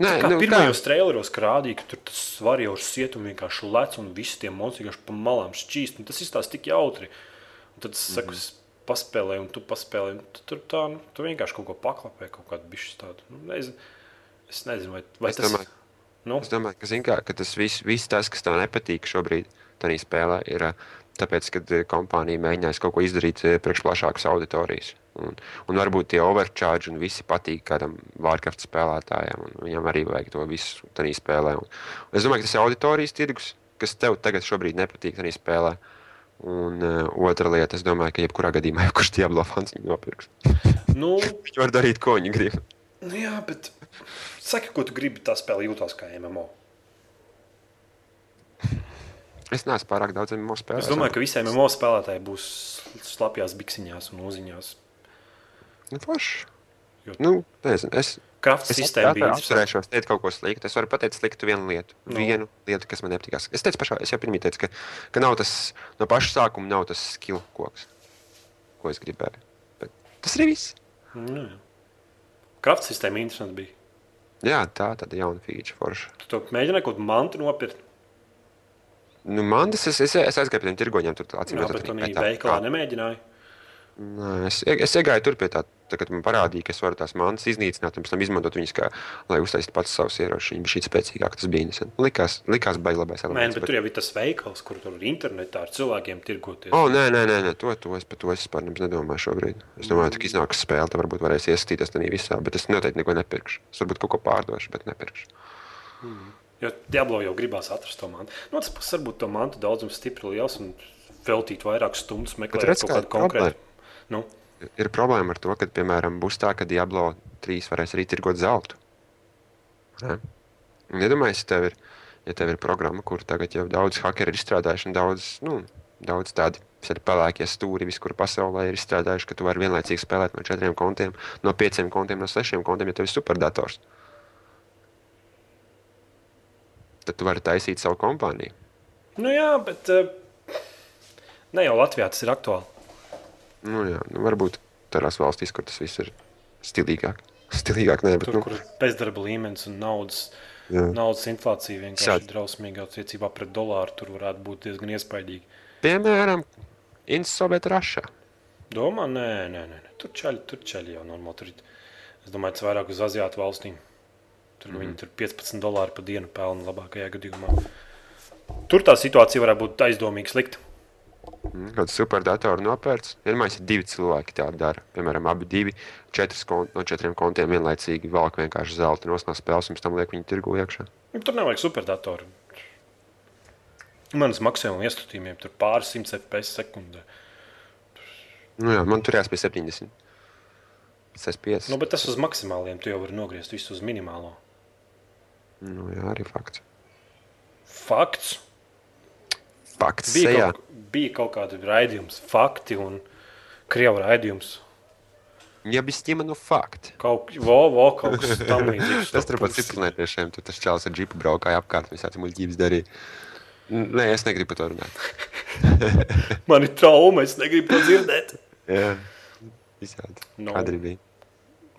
B: Nē,
A: Kā
B: nu,
A: pirmajos traileros rādīja, ka tur tas svarīgs sietums vienkārši lec un visi tie monstri vienkārši pa malām šķīst. un Tas izstāsta tik jautri. Un tad es saku, es paspēlēju, un tu paspēlēji. un tu Tur tā, nu, tu vienkārši kaut ko paklapē, kaut kādu bišķi tādu. Nu, nezinu. Es nezinu, vai, vai
B: Es
A: tas
B: domāju-
A: nu,
B: Es domāju, ka, kā, ka tas viss, viss tas, kas tev nepatīk šobrīd, tajā spēlē, ir ā, tāpēc, ka ā, kompānija mēģinās kaut ko izdarīt ā, priekš plašākas auditorijas. Un, un varbūt tie overcharge un visi patīk kādam Warcraft spēlētājam. un Viņam arī vajag to visu tajā spēlē. Un, un es domāju, ka tas ir auditorijas tirgus, kas tev tagad šobrīd nepatīk tajā spēlē. Un uh, otra lieta, es domāju, ka jebkurā gadījumā, ja kurš Diablo fans viņu nopirks,
A: nu,
B: viņš var darīt, ko viņi grib.
A: nu, jā, bet saki, ko tu gribi, tā spēle jūtās kā MMO.
B: Es neesmu pārāk daudz MMO spēlējis.
A: Es domāju, ka visiem MMO spēlētājiem būs slapjās biksiņās un uziņās.
B: Nu, forši.
A: Jo-
B: Nu, nezinu, es
A: Krafts
B: Es
A: sistēma bija interesanta.
B: atcerēšos teikt kaut ko sliktu. Es varu pateikt sliktu vienu lietu.
A: Nu.
B: No. Vienu lietu, kas man nepatīkās. Es teicu pašā, es jau pirmie teicu, ka, ka nav tas no paša sākuma nav tas skill koks, ko es gribēju. Bet tas arī viss.
A: Nu, jā. Krafts sistēma interesanta bija.
B: Jā, tā tāda jauna feature forša.
A: Tu to mēģināji kaut kādu mantu nopirkt.
B: Nu, man tas, es, es, es aizgāju pie tiem tirgoņiem, tur acīm redzot,
A: tu
B: viņi
A: veikalā nemēģināji.
B: Nē, es, es iegāju tur pie tā, kad man parādīja, ka es varu tās mantas iznīcināt, un pēc tam izmantot viņas, kā, lai uztaisītu pats savus ieročus. Viņi bija šī spēcīgāk, tas bija interesanti. Likās, likās baigi labais
A: Nē,
B: elements.
A: bet tur jau ir tas veikals, kur tur internetā ar cilvēkiem tirgoties.
B: O, nē, nē, nē, nē to, to es par to es nemaz nedomāju šobrīd. Es domāju, ka iznāks spēle, tad varbūt varēs iesaistīties tajā visā, bet es noteikti neko nepirkšu. Es varbūt kaut ko pārdošu, bet nepirkšu.
A: Jo Diablo jau gribās atrast to mantu. No tas puses varbūt to mantu daudzums stipri liels un veltīt vairāk stundas meklējot kaut kādu konkrētu. Nu,
B: Ir problēma ar to, ka, piemēram, būs tā, ka Diablo 3 varēs arī tirgot zeltu. Iedomājieties, ja tev ir, ja tev ir programma, kur tagad jau daudz hakeri ir izstrādājuši, un daudz, nu, daudz tādi ir pelēkie stūri visur pasaulē ir izstrādājuši, ka tu vari vienlaicīgi spēlēt no četriem kontiem, no pieciem kontiem, no sešiem kontiem, ja tev ir superdators. Tad tu vari taisīt savu kompāniju.
A: nu jā, bet eh, ne jau Latvijā tas ir aktuāli.
B: Nu, jā, nu, varbūt tādās valstīs, kur tas viss ir stilīgāk. Stilīgāk, nē, bet
A: Tur,
B: nu,
A: kur bezdarba līmenis un naudas,
B: Jā.
A: naudas inflācija vienkārši
B: Šādi.
A: ir drausmīga attiecībā pret dolāru, tur varētu būt diezgan iespaidīgi.
B: piemēram, Insoviet Rašā.
A: Domā, nē, nē, nē, tur ceļš, tur ceļš jau normāli. Tur, es domāju, tas vairāk uz Aziātu valstīm. Tur mm. viņi tur 15 dolāru pa dienu pelna labākajā gadījumā. Tur tā situācija varētu būt aizdomīga slikta.
B: Mm, Kādu superdatoru nopērts. Vienmēr ir divi cilvēki tā dara. Piemēram, abi divi, kont no četriem kontiem vienlaicīgi velk vienkārši zelta no spēles, un tam liek viņu tirgu iekšā.
A: Nu, Tur nevajag superdatoru. Manas maksimuma iestatījumiem tur pāris simts FPS sekundē.
B: Nu, jā, man tur jāspēj 70. 65.
A: Nu, bet tas uz maksimāliem tu jau vari nogriezt visu uz minimālo.
B: Nu, jā, arī fakts.
A: Fakts.
B: Fakts.
A: Bija
B: Sejā.
A: kaut, bija kaut kāda raidījums, fakti un krievu raidījums.
B: Ķima, nu fakti.
A: Kaut, vo, vo, kaut kas tamlīdzīgs.
B: Tas tur pat ciprunētiešiem, tur tas čels ar džipu braukāja apkārt, visāds muļķības darīja. Nē, es negribu par to runāt.
A: Man ir trauma, es negribu to dzirdēt.
B: Jā, visādi.
A: Nu.
B: Kāda arī bija?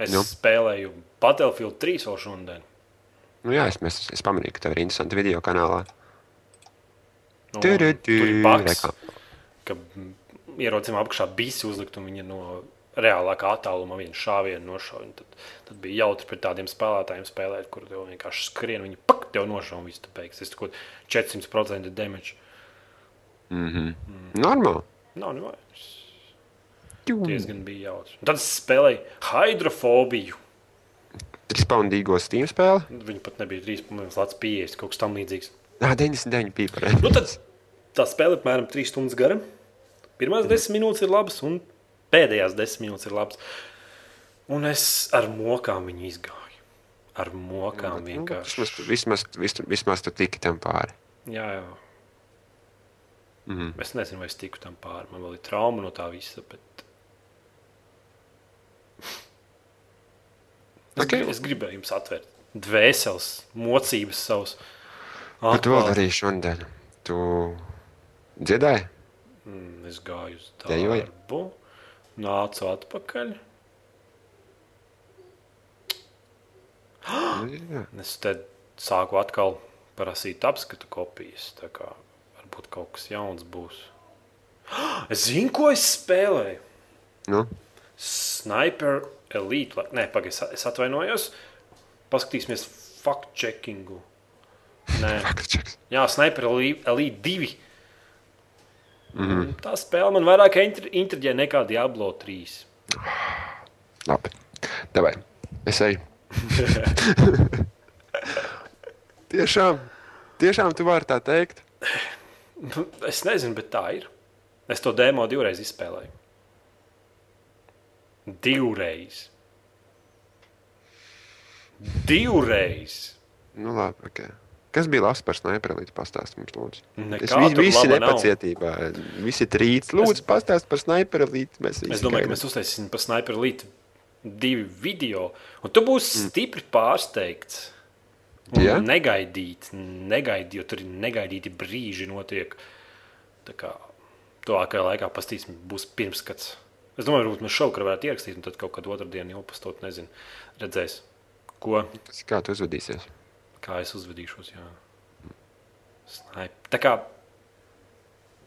A: Es
B: Nu.
A: spēlēju Battlefield 3 vēl šodien.
B: Nu, jā, es, es, es pamanīju, ka tev ir interesanti video kanālā. Tu,
A: tur ir
B: reklāma.
A: ka mm, ierocim apakšā bisi uzlikt un viņi no reālākā attāluma vienu šāvienu nošauja. Tad, tad bija jautri pret tādiem spēlētājiem spēlēt, kur tev vienkārši skrien, viņi pak, tev nošauja un viss tu beigas. Tas ir 400% damage.
B: Normāli.
A: Nav nevajag. Diezgan bija jautri. Un tad es spēlēju hidrofobiju.
B: Trīspāndīgo Steam spēli.
A: Viņa pat nebija 3,5 pieejas, kaut kas tam līdzīgs.
B: Ah, 99 pīparē.
A: Nu, tad tā spēle apmēram 3 stundas gara. Pirmās 10 minūtes ir labas, un pēdējās 10 minūtes ir labas. Un es ar mokām viņu izgāju. Ar mokām vienkārši.
B: Vismaz, tu- vismaz, vismaz, vismaz tu tiki tam pāri.
A: Jā, jā.
B: Mm.
A: Es nezinu, vai es tiku tam pāri. Man vēl ir trauma no tā visa. Bet... Es,
B: Ok.
A: okay. es gribēju jums atvērt dvēseles, mocības savus.
B: Bet vēl
A: atklāt.
B: darīji šodien. Tu dziedāji?
A: Mm, Es gāju uz darbu, nācu atpakaļ.
B: Nu, jā.
A: Es te sāku atkal prasīt apskatu kopijas. Tā kā varbūt kaut kas jauns būs. Es zinu, ko es spēlēju.
B: Nu,
A: Sniper Elite. Nē, pagaidi, es atvainojos. Paskatīsimies fact-checkingu. Nē, jā, Sniper Elite Elite 2. Mm -hmm. Tā spēle man vairāk intriģē nekā Diablo 3.
B: Labi. Davai. Es eju. tiešām, tiešām tu vari tā teikt.
A: Es nezinu, bet tā ir. Es to demo divreiz izspēlēju. Divreiz. Divreiz.
B: Nu, labi, okay. Kas bija labs par sniperīti? Pastāst mums, lūdzu.
A: Nekā
B: Es vi, visi
A: laba nav.
B: nepacietībā. Visi trīc. Lūdzu, pastāst par sniperīti. Mēs
A: Es domāju, ka
B: gaidām.
A: mēs uztaisīsim par Sniper Elite divu video, un tu būsi mm. stipri pārsteigts.
B: Ja?
A: Negaidīt, negaidīt, jo tur ir negaidīti brīži notiek. Tā kā tuvākajā laikā pastīsim, būs pirmskats. Es domāju, varbūt mēs šovakar varētu ierakstīt, un tad kaut kādu otru dienu jau pastot, nezinu, redzēs, ko,
B: Kā tu uzvedīsies?
A: Kā es uzvedīšos. Jā. Snaip. Tā kā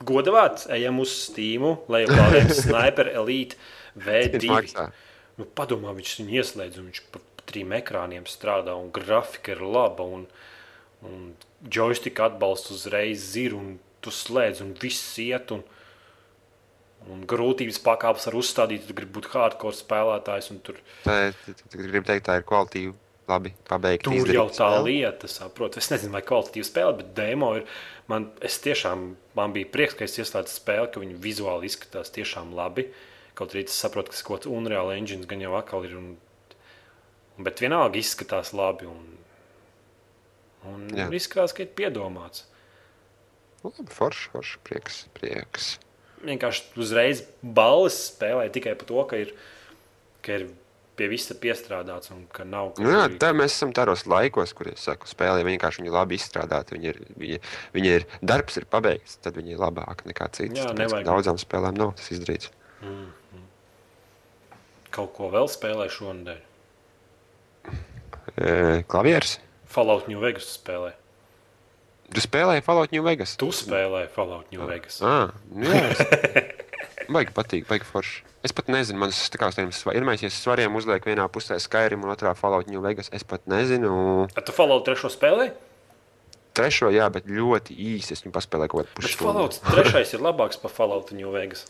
A: godavāts, ejam uz Steam, lai aplādētu Sniper Elite
B: Cik
A: V2.
B: maksā?
A: Nu, padomā, viņš viņu ieslēdz, un viņš pa trim ekrāniem strādā, un grafika ir laba, un, un joystick atbalsts uzreiz ir, un tu slēdz, un viss iet, un, un grūtības pakāpes var uzstādīt, tu gribi būt hardcore spēlētājs, un tur,
B: Tā ir, tu- tu gribi teikt, tā ir kvalitīva. Labi, pabeigta.
A: tur jau tā lieta, saprot. Es nezinu, vai kvalitatīva spēle, bet demo ir, man, es tiešām, man bija prieks, ka es ieslēdzu spēli, ka viņi vizuāli izskatās tiešām labi. Kaut arī es saprotu, ka tas kaut kāds Unreal Engine gan jau atkal ir, un, bet vienalga izskatās labi, un, un
B: Jā.
A: izskatās, ka ir piedomāts.
B: Labi, forši, forši, prieks, prieks.
A: Vienkārši uzreiz balvas spēlē tikai par to, ka ir, ka ir pie visa piestrādāts nav
B: Nu, jā, tā mēs esam tādos laikos, kur es saku, spēlē vienkārši viņi labi izstrādāti. Viņi ir, viņi, viņi ir, darbs ir pabeigts, tad viņi ir labāki nekā citi.
A: Jā,
B: Tāpēc. Daudzām spēlēm nav tas izdarīts.
A: kaut ko vēl spēlē šonadēļ.
B: E, klavieres.
A: Fallout New Vegas spēlē.
B: Tu spēlēji Fallout New Vegas?
A: Tu spēlē Fallout New Vegas.
B: Ah, nu jā, es... Baigi patīk, baigi forši. Es pat nezinu, man tas tā kā tādiem sva- iedomājieties, svariem uzliek vienā pusē Skyrim un otrā Fallout New Vegas. Es pat nezinu.
A: Ar tu Fallout 3 spēlē?
B: Trešo, jā, bet ļoti īsi es viņu paspēlēju kaut kādu pusstundu.
A: Fallout 3 ir labāks par Fallout New Vegas.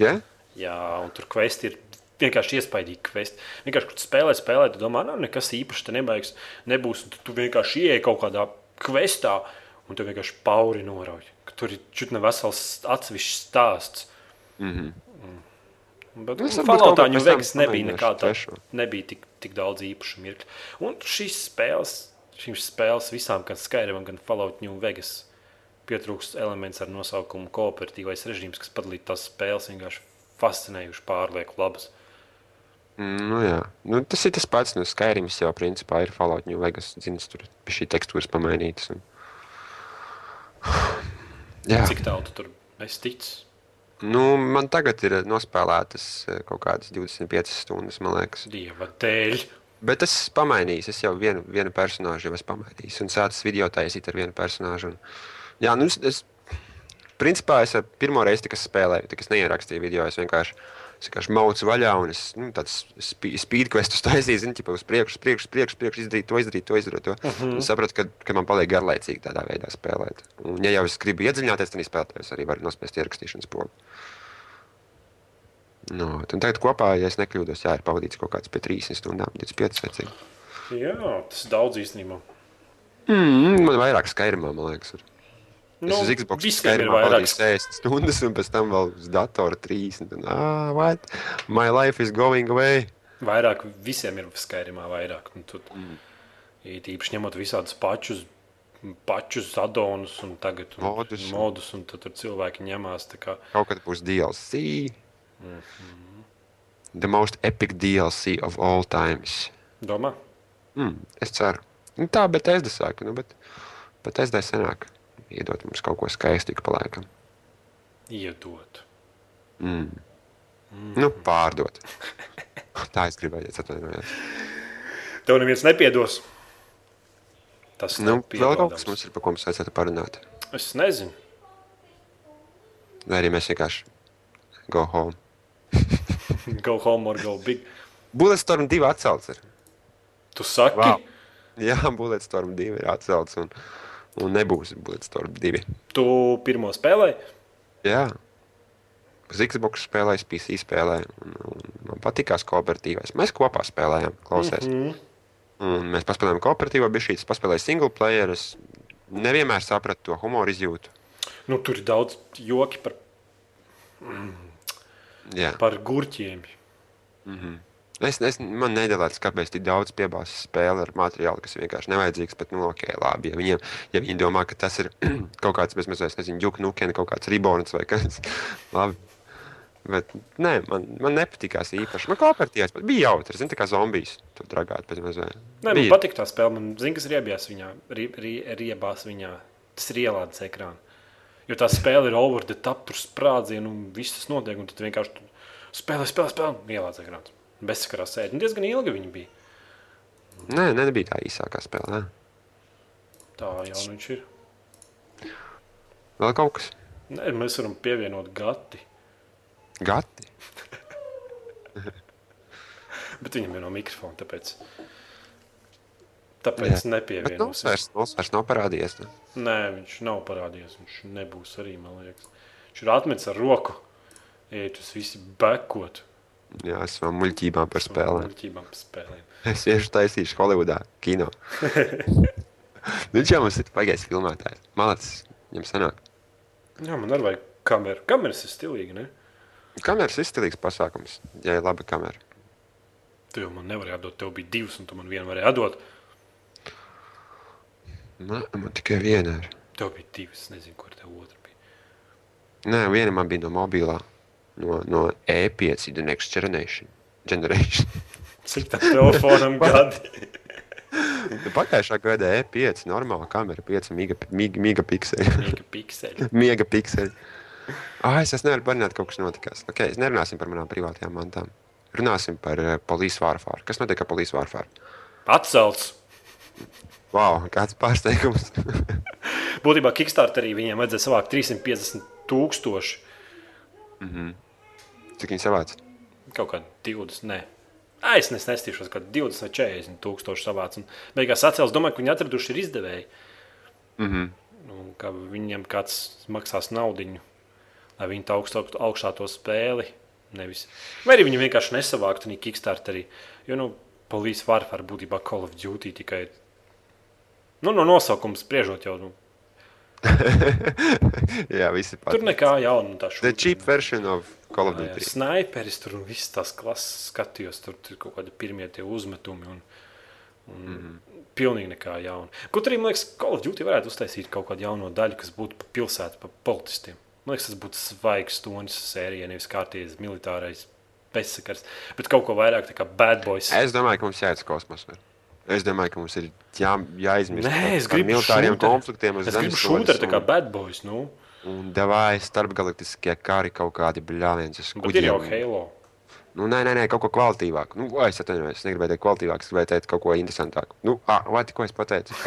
B: Ja?
A: Jā, un tur kvesti ir vienkārši iespaidīgi kvesti. Vienkārši, kad tu spēlē, spēlē, tu domā, nu, nekas īpašs te nebaigs, nebūs. Tad tu vienkārši ieej kaut kādā kvestā, un tu vienkārši pauri norauj. Tur ir čutne vesels atsevišķs stāsts.
B: Mm -hmm.
A: Bet
B: Nu, es
A: Falloutā
B: tam
A: Vegas nebija nekā tāda. Nebija tik, tik daudz īpašu mirkļu. Un šīs spēles, šīs spēles visām, gan Skyrim, gan Fallout New Vegas, pietrūkst elements ar nosaukumu kooperatīvais režīms, kas padarītu tās spēles vienkārši fascinējuši, pārlieku labas.
B: Nu, jā. nu, tas ir tas pats. Nu, Skyrims jau principā ir Fallout New Vegas. Zins, tur bija šī tekstūras pamainītas. Un... Jā,
A: Cik tālu tu tur esi ticis?
B: Nu, man tagad ir nospēlētas eh, kaut kādas 25 stundas, man liekas.
A: Dieva dēļ.
B: Bet es pamainīju, es jau vienu, vienu personāžu jau esmu pamainījis. Un sācis video taisīt ar vienu personāžu. Un, jā, nu, es, es, principā es ar pirmo reizi, kad spēlēju, tad es neierakstīju video. Es vienkārši, es maucu vaļā un es nu, tādu speedquestus taisīju, zinu, uz priekšu, priekšu, priekšu, priekšu izdarīt to, izdarīt to, izdarīt to. Uh
A: Mhm.
B: -huh. Es sapratu, ka, ka man paliek garlaicīgi tādā veidā spēlēt. Un, ja jau es gribu iedziļināties, tad spēlētājs es arī varu nospēst ierakstīšanas pogu. No, un tagad kopā, ja es nekļūdos, jā, ir pavadīts kaut kāds pie 30 stundām, 25 vai cik.
A: Jā, tas daudz īstenībā.
B: Mm, man vairāk skaidrumā, man liekas. Ir. Nu, es uz Xbox
A: vairāk.
B: pavadīju 60 stundas, un pēc tam vēl uz datora 30. Un, ah, what? My life is going away.
A: Vairāk visiem ir skaidrumā, vairāk. Un Tur, mm. Īpaši ņemot visādus pačus, pačus adonus un tagad un
B: Modus.
A: modus, un tad tur cilvēki ņemās. Kā,
B: Kaut kad būs DLC. The most epic DLC of all times.
A: domā,
B: Mm, es ceru. Nu, tā, bet es saku, nu, bet, bet es senāk iedot mums kaut ko skaistu, ik pa laikam.
A: iedot.
B: Mm. Nu, pārdot. Tā es gribēju, atvainojos.
A: Tev neviens nepiedos. Tas
B: Nu, vēl kaut kas mums ir, par ko mums vajadzētu parunāt.
A: Es nezinu.
B: Vai arī mēs vienkārši go home.
A: Go home or go big.
B: Bulletstorm 2 atcelts. Ir.
A: Tu saki,
B: Wow. Jā, Bulletstorm 2 ir atcelts un, un nebūs Bulletstorm 2.
A: tu pirmo spēlēji.
B: Jā. Uz Xbox spēlēju, PC spēlēju. Un, un man patīkās kooperatīvais. Mēs kopā spēlējām, klausies. Mm. -hmm. Un mēs paspēlējām kooperatīvo, bija šīs paspēlēju single player. Es nevienmēr sapratu to humoru izjūtu.
A: Nu, tur ir daudz joki par,
B: Jā.
A: par gurķiem.
B: Es, es, man nedēļas, kāpēc tik daudz piebāztas spēle ar materiālu, kas vienkārši nevajadzīgs. Bet, nu, ok, labi. Ja, viņiem, ja viņi domā, ka tas ir kaut kāds, bez mazliet, nezinu, juknukens, kaut kāds ribons vai kas labi. Bet, nē, man, man nepatīkās īpaši. Man kooperatīvais pat bija jautrs, zini, tā kā zombijs. Tur dragāt pēc mazliet.
A: Nē, man patīk tā spēle. Man zina, kas riebjās viņā. Rie, rie, riebās viņā. Tas ir ielādes ekrānā. Jo tā spēle ir over the top, tur sprādzienu un viss tas notiek. Un tad vienkārši spēlē, spēlē, spēlē. Ielādes ekrāns. Bezsakarā sēdi. Un diezgan ilgi viņi bija.
B: Nē, ne, nebija tā īsākā spēle. Nē.
A: Tā jau nu viņš ir.
B: Vēl kaut kas.
A: Nē, mēs varam pievienot gati.
B: Gati.
A: Bet viņam ir no mikrofona. Tāpēc, tāpēc
B: Bet
A: nepievienosim.
B: mums vairs, mums vairs nav parādījies. Ne?
A: Nē, viņš nav parādījies. Viņš nebūs arī, man liekas. Viņš ir atmetis ar roku. Ej, tas viss bekot.
B: Jā, es savām muļķībām par spēlēm.
A: Muļķībām par spēlēm.
B: Es tieši taisīšu Holivudā kino. Viņš jau mums ir pagājis filmētājs. Malacis, viņam sanāk.
A: Jā, man arī vajag kameru. Kameras ir stilīgi, ne?
B: Kameras izstilīgs pasākums, ja ir laba kamera.
A: Tu jau man nevarēji atdot. Tev bija divas, un tu man vienu varēji atdot.
B: Man, man tikai viena ir.
A: Tev bija divas. Nezinu, kur tev otra bija.
B: Nē, viena man bija no mobilā. No, no E5, The Next Generation. Generation.
A: Cik tam telefonam gadi?
B: Pagājušā gada E5 normāla kamera, 5 megapikseli. Megapikseli. Ah, es, es nevaru parunāt, kaut kas notikās. Okay, es nerunāsim par manām privātajām mantām. Runāsim par uh, polijas vārfāru. Kas notiek ar polijas vārfāru?
A: Atcelts.
B: Wow, kāds pārsteigums.
A: Būtībā Kickstarterī viņiem vajadzēja savākt 350 tūkstoši.
B: Cik viņi savāca?
A: Kaut kā 20. Nē. Ai, Es nes- nestīšos, ka 20 vai 40 tūkstoši savāc. Un beigās atcēlus, domāju, ka viņi atraduši ir izdevēji.
B: Mm -hmm.
A: Nu, ka viņiem kāds maksās naudu, lai viņi tā augstu augšā to spēli. Nevis. Vai arī viņi vienkārši nesavāktu arī Kickstarterī. Jo nu, Polijas Warfare būtībā Call of Duty tikai nu, no nosaukuma spriežot jau. Nu,
B: Jā, visi
A: tur
B: pat.
A: nekā jauna. nu, tā
B: The cheap version of Call of
A: Jā, jā,
B: Duty.
A: Sniperis tur un viss tās klases skatījos. Tur ir kaut kādi pirmie tie uzmetumi. Un, un mm. -hmm. Pilnīgi nekā jauna. Kaut arī, man liekas, Call of Duty varētu uztaisīt kaut kādu jaunu daļu, kas būtu pa pilsētu, pa policistiem. Man liekas, tas būtu svaigs tonis sērijai, nevis kārtīgs militārais bezsakars, bet kaut ko vairāk tā kā bad boys.
B: Es domāju, ka mums jāiet uz kosmosu. Es domāju, ka mums ir jā, jāizmirst
A: Nē, es gribu
B: militāriem
A: šūteri.
B: konfliktiem. uz
A: Es gribu šūteri tā kā
B: un-
A: bad boys. Nu,
B: Un davāj starpgalaktiskie kari kaut kādi bļāviens
A: bet ir jau. Halo.
B: Nu, nē, nē, nē, kaut ko kvalitīvāku. Nu, o, es atvainojos, es negribēju teikt kvalitīvāku, es gribēju teikt kaut ko interesantāku. Nu, ah, vai tikko es pateicu?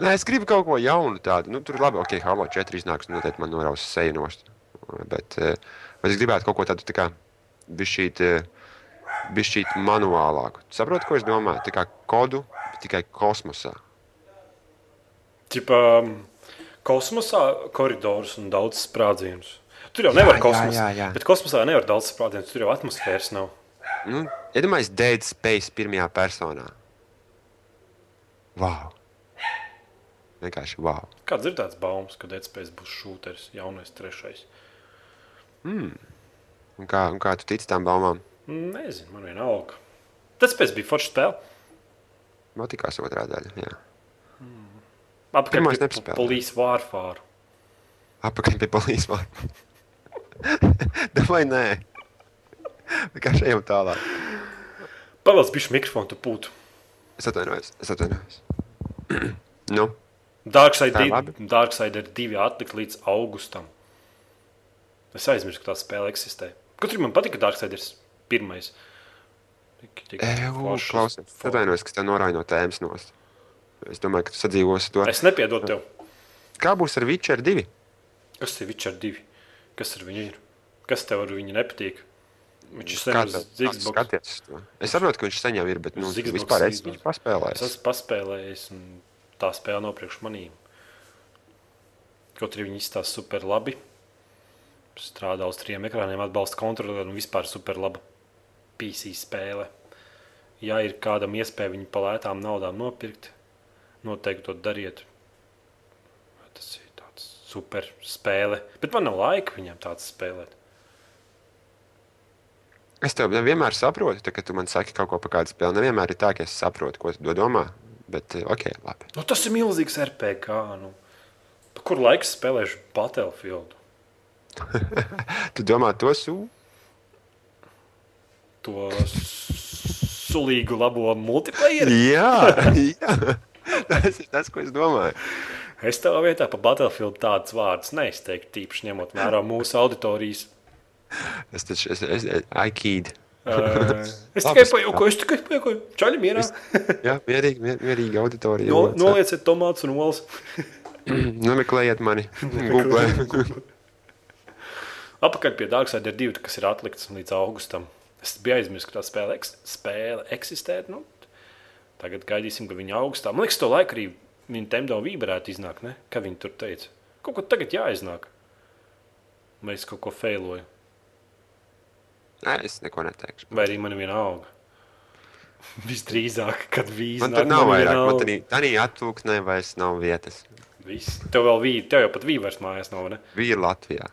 B: nē, es gribu kaut ko jaunu tādu. Nu, tur labi, ok, Halo 4 iznāks, nu, noteikti man noraus seju nost. Bet, eh, bet es gribētu kaut ko tādu, tā kā, bišķīt, bišķīt manuālāku. Saproti, ko es domāju? Tā kā kodu, tikai kosmosā.
A: Tipā um, kosmosā koridors un daudz sprādzienus. Tur jau nevar
B: Jā, jā,
A: kosmosā.
B: jā, jā.
A: Bet kosmosā nevar daudz sprādzienus, tur jau atmosfēras nav.
B: Nu, iedomājieties, Dead Space pirmajā personā. Wow! Vienkārši wow!
A: Kāds ir tāds baumas, ka Dead Space būs šūteris, jaunais, trešais?
B: Un kā, un kā tu tici tam baumām?
A: Nezinu, man vienalga. Dead Space bija forša spēle.
B: Man tikās otrā daļa. Jā.
A: Apakaļ
B: Pirmais
A: pie
B: nepaspēlēju.
A: Police Warfare.
B: Apakaļ pie polijas vārda. Vai nē? Kā šeit tālāk?
A: Pavēlas bišķi mikrofonu tu pūtu.
B: Es atvainojos. Es atvainojos. nu,
A: Darkside
B: Tā,
A: 2
B: labi.
A: Darkside ir divi atlikt līdz augustam. Es aizmirsu, ka tā spēle eksistē. Kaut arī man patika, ka Darkside ir pirmais. Tik, tik
B: Eju, klausies. Es
A: for-
B: atvainojos, ka tev norāja no tēmas nost. Es domāju, ka tu sadzīvosi to.
A: Es nepiedodu tev.
B: Kā būs ar Witcher 2?
A: Kas ir Witcher 2? Kas ar viņu ir? Kas tev ar viņu nepatīk? Viņš ir
B: tu
A: Xbox.
B: Es saprotu, ka viņš sen jau ir, bet nu,
A: Xbox
B: vispār es viņu
A: Es
B: paspēlēju.
A: esmu paspēlējis, un tā spēle nav priekš manīm. Kaut arī viņi izstāsta super labi. Strādā uz trim ekrāniem, atbalsta kontroli un vispār super laba PC spēle. Ja ir kādam iespēja viņu par lētām naudām nopirkt, noteikti to dariet. Tas ir tāds super spēle. Bet man nav laika viņam tāds spēlēt.
B: Es tev vienmēr saprotu, tā, ka tu man saki kaut ko par kādu spēli. Nevienmēr ir tā, ka es saprotu, ko tu domā. Bet, eh, ok, labi.
A: Nu, tas ir milzīgs RPG. Nu. Kur laiks spēlēšu Battlefield?
B: Tu domā to sūdu?
A: To sulīgu labo multiplayer.
B: Jā, jā. Tas ir tas, ko es domāju.
A: Es tev vietā par Battlefield tādus vārdus neizteiktu, tīpaši ņemot vērā mūsu auditorijas.
B: Es taču es, es, es aikīdu.
A: Uh, es tikai pajokoju, es tikai pajokoju. Čaļi mierā.
B: Jā, mierīgi, mier, mierīgi auditorija.
A: No, nolieciet tomātus un olas.
B: Nemeklējiet mani. Google.
A: Apakaļ pie Darkside ir divi, kas ir atlikts līdz augustam. Es biju aizmirsis, ka tā spēle, eks, spēle eksistē. Nu, tagad gaidīsim, ka viņa augustā. Man liekas, to laiku arī Nintendo Wii varētu iznākt. Ne? Kā viņi tur teica? Kaut ko tagad jāiznāk. Es kaut ko failoju?
B: Nē, es neko neteikšu.
A: Vai arī man viena auga? Visdrīzāk, kad vīzis
B: Man tur nav vairāk. Man tādā, tādā attūksnē vairs nav vietas.
A: Viss. Tev vēl vīri, tev jau pat vīri vairs mājās nav, ne?
B: Vīri Latvijā.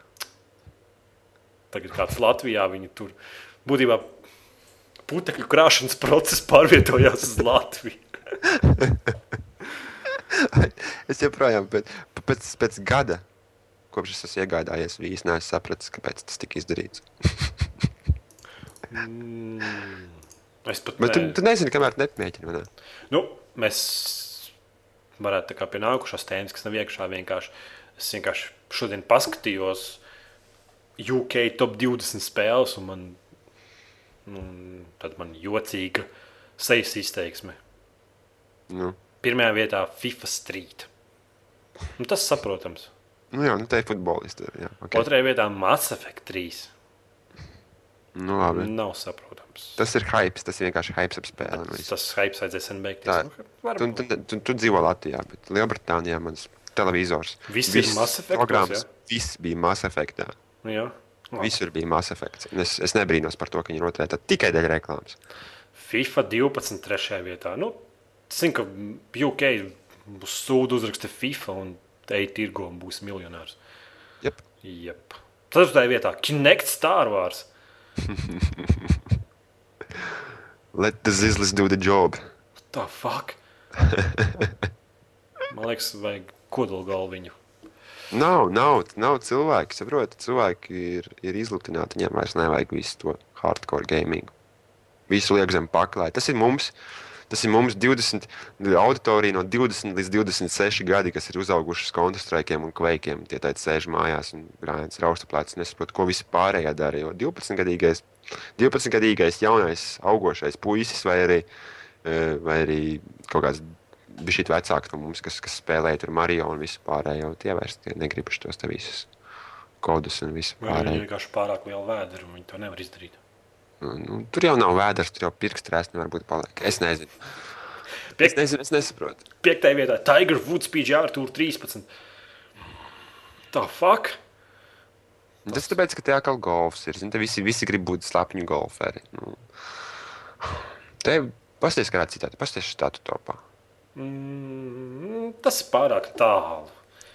A: Tagad kāds Latvijā viņi tur būtībā putekļu krāšanas process pārvietojās uz Latviju.
B: Es joprojām pēc, pēc, pēc gada, kopš es esmu iegādājies vīzis, neesmu sapratis, kāpēc tas tika izdarīts.
A: Es pat
B: Bet tu,
A: ne...
B: tu nezini, kamēr tu nepamēģini. Ne?
A: nu, mēs varētu tā kā pie nākušās tēmas, kas nav iekšā vienkārši. Es vienkārši šodien paskatījos UK top 20 spēles, un man, nu, tad man jocīga sejas izteiksme.
B: Nu,
A: Pirmajā vietā FIFA Street. Nu, tas saprotams.
B: nu jā, nu tā ir futbolisti. Jā, okay.
A: Otrajā vietā Mass Effect 3.
B: Nu, labi.
A: Nav saprotams.
B: Tas ir hype, tas ir vienkārši hype ap spēli. un viss.
A: Tas hype aizies sen beigties. Nu,
B: Tu, tu, tu, tu dzīvo Latvijā, bet Lielbritānijā mans televizors.
A: Viss ir Mass Effectos,
B: programmas, viss bija Mass Effectā.
A: Nu, jā. Labi.
B: Visur bija Mass Effects. Un Es, es nebrīnos par to, ka viņi rotēja tikai dēļ reklāmas.
A: FIFA 12. trešajā vietā. Nu, zinu, ka UK būs sūdu uzraksta FIFA un te tirgo un būs miljonārs.
B: Jep.
A: Jep. Ceturtajā vietā Kinect Star Wars.
B: Let the zizlis do the job.
A: Tā fuck. Man liekas, vajag kodolgalviņu.
B: Nav, nav, nav cilvēki. Saprotat, cilvēki ir, ir izlutināti. Viņiem vairs nevajag visu to hardcore gaming. Visu liek zem paklāja. Tas ir mums. Tas ir mums 20, auditorija no 20 līdz 26 gadi, kas ir uzaugušas kontrastraikiem un kveikiem. Tie tādi sēž mājās un grāmatas rausta plecs, nesaprot, ko visi pārējie dara. Jo 12-gadīgais, 12-gadīgais jaunais augošais puisis vai arī, eh, vai arī kaut kāds bija šī vecāka no mums, kas, kas spēlēja tur Mario un visu pārējo. Tie vairs tie negrib šos te visus kodus un visu pārējo.
A: vienkārši pārāk liela vēdera un viņi to nevar izdarīt.
B: Nu, nu, tur jau nav vēders, tur jau pirkstrēs nevar būt paliek. Es nezinu.
A: Piek-
B: Es nezinu, es nesaprotu.
A: Piektajā vietā Tiger Woods PGR Tour 13. Tā fuck.
B: Tas tāpēc, ka te atkal golfs ir. Zini, te visi, visi grib būt slapņu golferi. Nu. Te pasties kādā citā, pasties štātu topā.
A: Mm, tas ir pārāk tālu.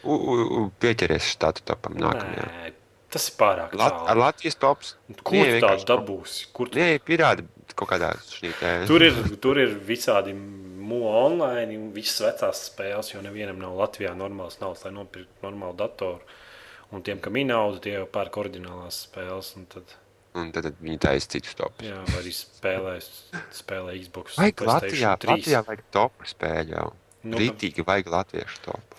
B: U, u, pieķeries štātu topam nākamajā.
A: Nē, tas ir pārāk
B: Lat, ar
A: tālu.
B: Latvijas tops.
A: Kur
B: Nē,
A: tu tādu dabūsi? Kur tu...
B: Nē, pierādi kaut kādā šī te.
A: Tur ir, tur ir visādi mūžā online, un visas vecās spēles, jo nevienam nav Latvijā normāls naudas, lai nopirktu normālu datoru. Un tiem, kam ir nauda, tie jau pērk oriģinālās spēles. un Tad,
B: Un tad, tad viņi taisa citus topus.
A: jā, vai arī spēlē, spēlē Xbox. PlayStation
B: Latvijā,
A: 3.
B: Latvijā vajag topu spēļu jau.
A: Nu,
B: Rītīgi vajag latviešu topu.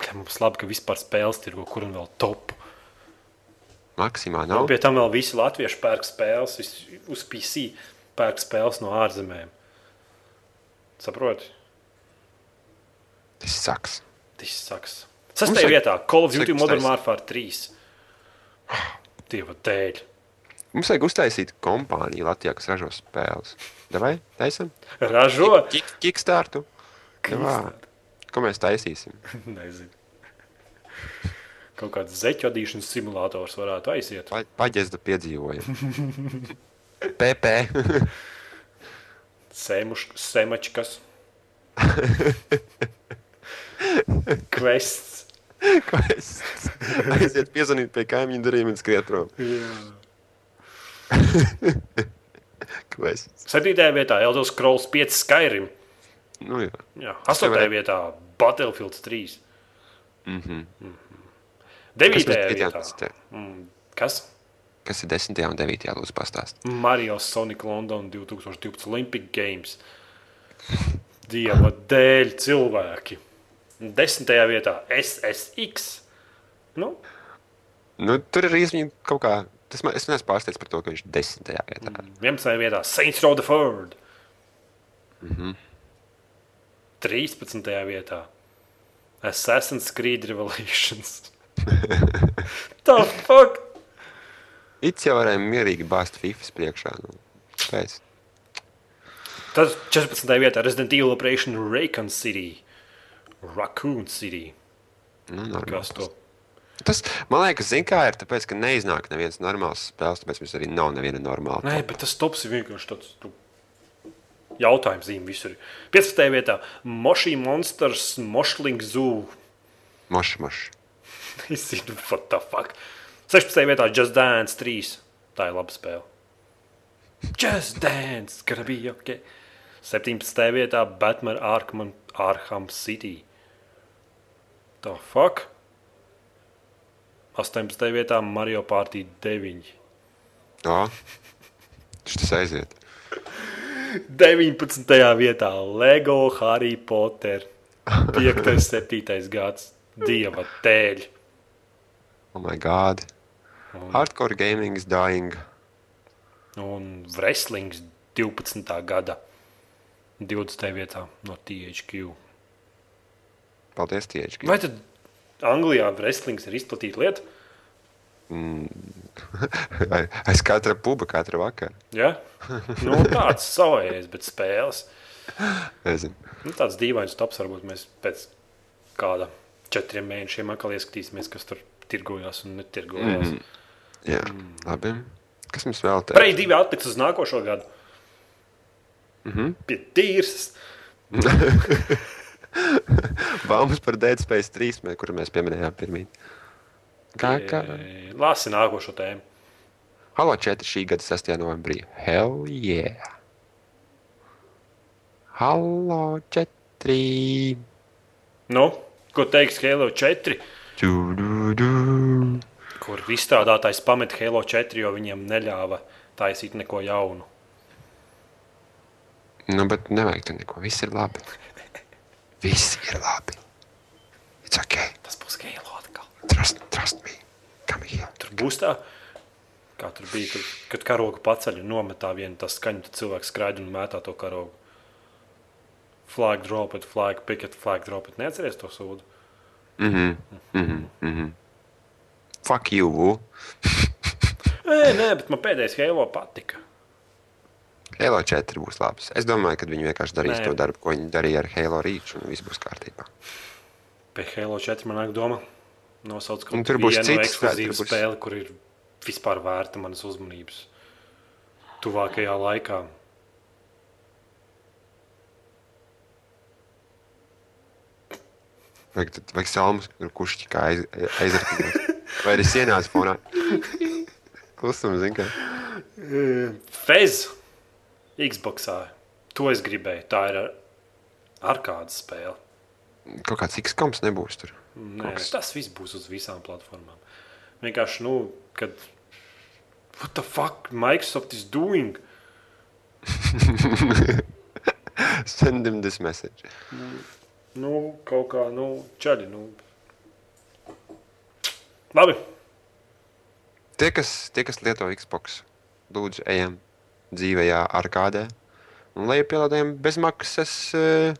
A: Ka Mums labi, ka vispār spēles tirgo, kur un vēl top.
B: Maksimā
A: Un
B: nav.
A: pie tam vēl visi latvieši pērk spēles vis- uz PC, pērk spēles no ārzemēm. Saproti?
B: Tas saks.
A: Tas saks. Sastajā vietā Call of Duty Modern. Warfare 3. Dieva dēļ.
B: Mums vajag uztaisīt kompāniju Latvijā, kas ražo spēles. Vai taisam?
A: Ražo?
B: Kickstartu. Ko mēs taisīsim?
A: Nezinu. Kaut kāds zeķu vadīšanas simulators varētu aiziet.
B: Pa- Paģezda piedzīvoja. PP.
A: Sēmuš, semačkas. Quests.
B: Es aiziet piezvanīt pie kaimiņa darījuma un skriet prom. Ko es?
A: Septītajā vietā Elder Scrolls 5 Skyrim.
B: Nu jā.
A: Jā, astotajā vietā Battlefield 3. Mhm. Devītajā vietā. Mm, Kas?
B: Kas ir 10. un 9. lūdzu pastāst?
A: Mario Sonic London 2012 Olympic Games. Dieva dēļ cilvēki. Desmitajā vietā SSX. Nu,
B: Nu, tur ir izmaiņa kaut kā. Tas man, es neesmu pārsteigts par to, ka viņš ir 10. vietā. Mm.
A: 11. vietā Saints Row the Third. Mm -hmm. 13. vietā Assassin's Creed Revelations. Tā fuck!
B: It jau varēja mierīgi bāzt FIFAs priekšā. Nu, pēc.
A: Tad 14. vietā Resident Evil Operation Raccoon City. Raccoon City.
B: Nu.
A: Kas to?
B: Tas, man liekas, kā ir tāpēc, ka neiznāk neviens normāls spēles, tāpēc mums arī nav neviena normāla.
A: Nē, bet tas tops ir vienkārši tāds. Tu... Jautājums zīme visur. ir. 15. vietā Moshi Monsters, Mošling Zoo.
B: Moš, moš.
A: Es zinu, what the fuck. 16. vietā Just Dance 3. Tā ir laba spēle. Just Dance, gonna be ok. 17. vietā Batman Arkham, Arkham City. The fuck? 18. vietā Mario Party 9.
B: Jā, tas aiziet.
A: 19. vietā LEGO Harry Potter. 5. un 7. gads. Dieva dēļ.
B: Oh, my God. Hardcore gaming is dying.
A: Un wrestlings 12. gada 20. vietā no THQ.
B: Paldies, Tieši.
A: Vai tad Anglijā wrestlings ir izplatīta lieta?
B: Aiz katra puba, katra vakara.
A: Ja? Nu, tāds savējais, bet spēles.
B: Nezinu.
A: Nu, tāds dīvains tops varbūt mēs pēc kāda četriem mēnešiem atkal ieskatīsimies, kas tur tirgojās un netirgojās. Mm.
B: Jā, labi. Kas mums vēl te?
A: Prei divi atliks uz nākošo gadu. Mm -hmm. Pie tīras.
B: Baumas par Dead Space 3, mē, kuru mēs pieminējām pirmīt. Kā, kā?
A: Lasi nākošo tēmu.
B: Halo 4 šī gada 6. novembrī. Hell yeah! Halo 4!
A: Nu, ko teiks Halo 4?
B: Du, du, du.
A: kur izstrādātājs pamet Halo 4, jo viņiem neļāva taisīt neko jaunu.
B: Nu, bet nevajag tur neko. Viss ir labi. Viss ir labi. It's okay.
A: Tas būs Halo atkal.
B: Trust, trust me. Come here.
A: Tur būs tā, kā tur bija, kad, kad karogu paceļ un nometā vienu tā skaņu, tad cilvēks skraida un mētā to karogu. Flag drop it, flag pick it, flag drop it. Neatceries to sūdu.
B: Fuck you.
A: Nē, nē, bet man pēdējais Halo patika.
B: Halo 4 būs labs. Es domāju, ka viņi vienkārši darīs
A: Nē.
B: to darbu, ko viņi darīja ar Halo Reach, un viss būs kārtībā.
A: Pie Halo 4 man nāk doma. Nosauc kaut
B: Un tur būs
A: vienu
B: citas
A: ekskluzīvu
B: būs-
A: spēli, kur ir vispār vērta manas uzmanības. Tuvākajā laikā.
B: Tad- vajag salmus, kur kurš kā aiz, aizrakstīt. Vai arī sienās fonā. Klusums, zin kā.
A: Fez, Xboxā. To es gribēju. Tā ir ar Ar kādu spēli?
B: Kaut kāds X-koms nebūs tur.
A: Nē, tas viss būs uz visām platformām. Vienkārši, nu, kad. What the fuck Microsoft is doing?
B: Send him this message.
A: Nu, kaut kā, nu, čaļi. Nu. Labi.
B: Tie, kas, tie, kas lieto Xbox, lūdzu, ejam dzīvajā arkādē un lejupielādējam bezmaksas uh,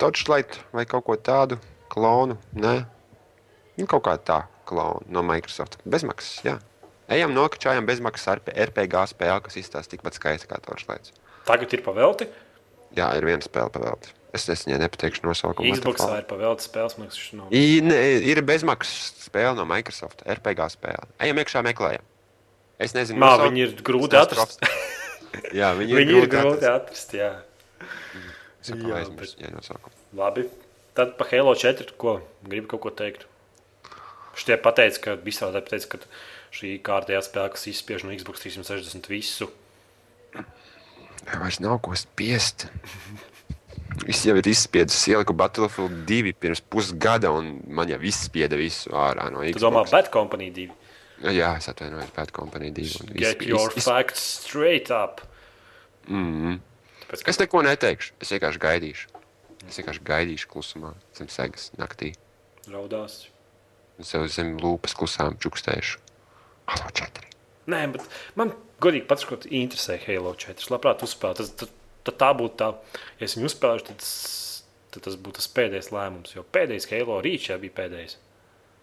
B: touchlight vai kaut ko tādu klonu. Nē, nu, kaut kā tā klonu no Microsoft. Bezmaksas, jā. Ejam nokačājam bezmaksas RP, RPG spēli, kas izstāsta tikpat skaista kā touchlights.
A: Tagad ir pavelti.
B: Jā, ir viena spēle pavēlta. Es, es viņai nepateikšu nosaukumu.
A: Xbox ir pavelti spēles, man liekas, nav.
B: I, ne, ir bezmaksas spēle no Microsoft. RPG spēle. Ejam iekšā, meklējam. Es nezinu,
A: Mā,
B: nosaukumu.
A: viņi ir grūti atrast.
B: Jā, viņi ir
A: Viņi ir
B: grūti
A: grūti
B: atrast.
A: atrast, jā. Jā,
B: aizmirsu viņai nosaukumu.
A: Labi. Tad par Halo 4. Ko? Gribu kaut ko teikt. Šitie pateica, ka visādi pateica, ka šī kārtējā spēle, kas izspiež no Xbox 360 visu.
B: Jā, vairs nav ko spiest. Viss jau ir izspiedis. Ieliku Battlefield 2 pirms pusgada, un man jau viss spieda visu ārā no
A: Tu domā,
B: Xbox.
A: Bad Company 2.
B: Jā, es atvainojos, Bad Company 2. un viss
A: Get
B: bija
A: your
B: iz-
A: facts straight up.
B: Mhm.
A: Tāpēc,
B: Es neko neteikšu. Es vienkārši gaidīšu. Es vienkārši gaidīšu klusumā, zem segas naktī.
A: raudās.
B: Un sev zem lūpas klusām čukstēšu. Halo, četri.
A: Nē, bet man godīgi pats, ko interesē Halo 4. Es labprāt uzspēlētu. Tas, tad, tad tā būtu tā, ja es viņu uzspēlēšu, tad, tas- tad tas būtu tas pēdējais lēmums. Jo pēdējais Halo jau bija pēdējais.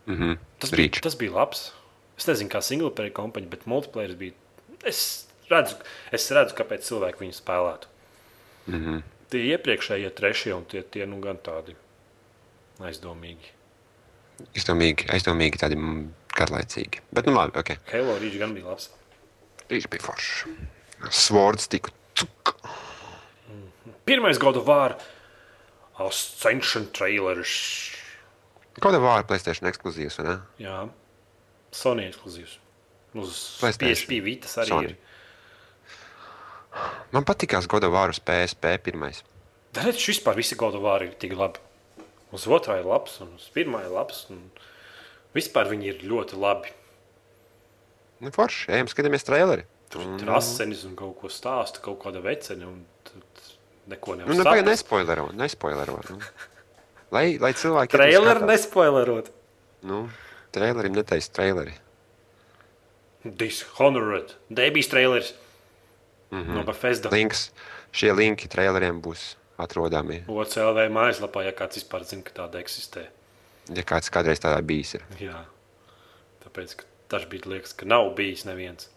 B: Mhm.
A: Tas bija,
B: Reach.
A: tas bija labs. Es nezinu, kā single player kampaņa, bet multiplayer bija. Es redzu, es redzu kāpēc cilvēki viņu spēlētu.
B: Mhm.
A: Tie iepriekšējie trešie un tie, tie nu gan tādi aizdomīgi.
B: Aizdomīgi, aizdomīgi tādi mm, garlaicīgi. Bet, nu, labi, ok.
A: Halo Reach gan bija labs.
B: Rīč bija foršs. Svords tika cuk.
A: Pirmais gada vārds - Ascension trailers.
B: Kāda vārda Playstation ekskluzīvs, vai ne?
A: Jā, Sony ekskluzīvs. Uz
B: PlayStation.
A: PSP Vitas arī
B: Sony.
A: ir.
B: Man patīkās Goda vārus PSP pirmais.
A: Tad šis vispār visi gada vārdi ir tik labi. Uz otrā ir labs, un uz pirmā ir labs. Vispār viņi ir ļoti labi.
B: Nu, forši, ejam, skatāmies traileri.
A: Tur ir rasenis un kaut ko stāsta, kaut kāda vecene. Neko
B: Nu,
A: nevar
B: nu, pagaid,
A: saprast.
B: nespoilero, nespoilero. Nu. Lai, lai cilvēki...
A: Trailer
B: skatās.
A: nespoilerot.
B: Nu, trailerim netaisa traileri.
A: Dishonored. Debijas trailers. Mm. -hmm. No Bethesda.
B: Links, šie linki traileriem būs atrodami.
A: OCLV mājaslapā, ja kāds vispār zina, ka tāda eksistē.
B: Ja kāds kādreiz tādā bijis. Ir.
A: Jā. Tāpēc, ka tas bija liekas, ka nav bijis neviens.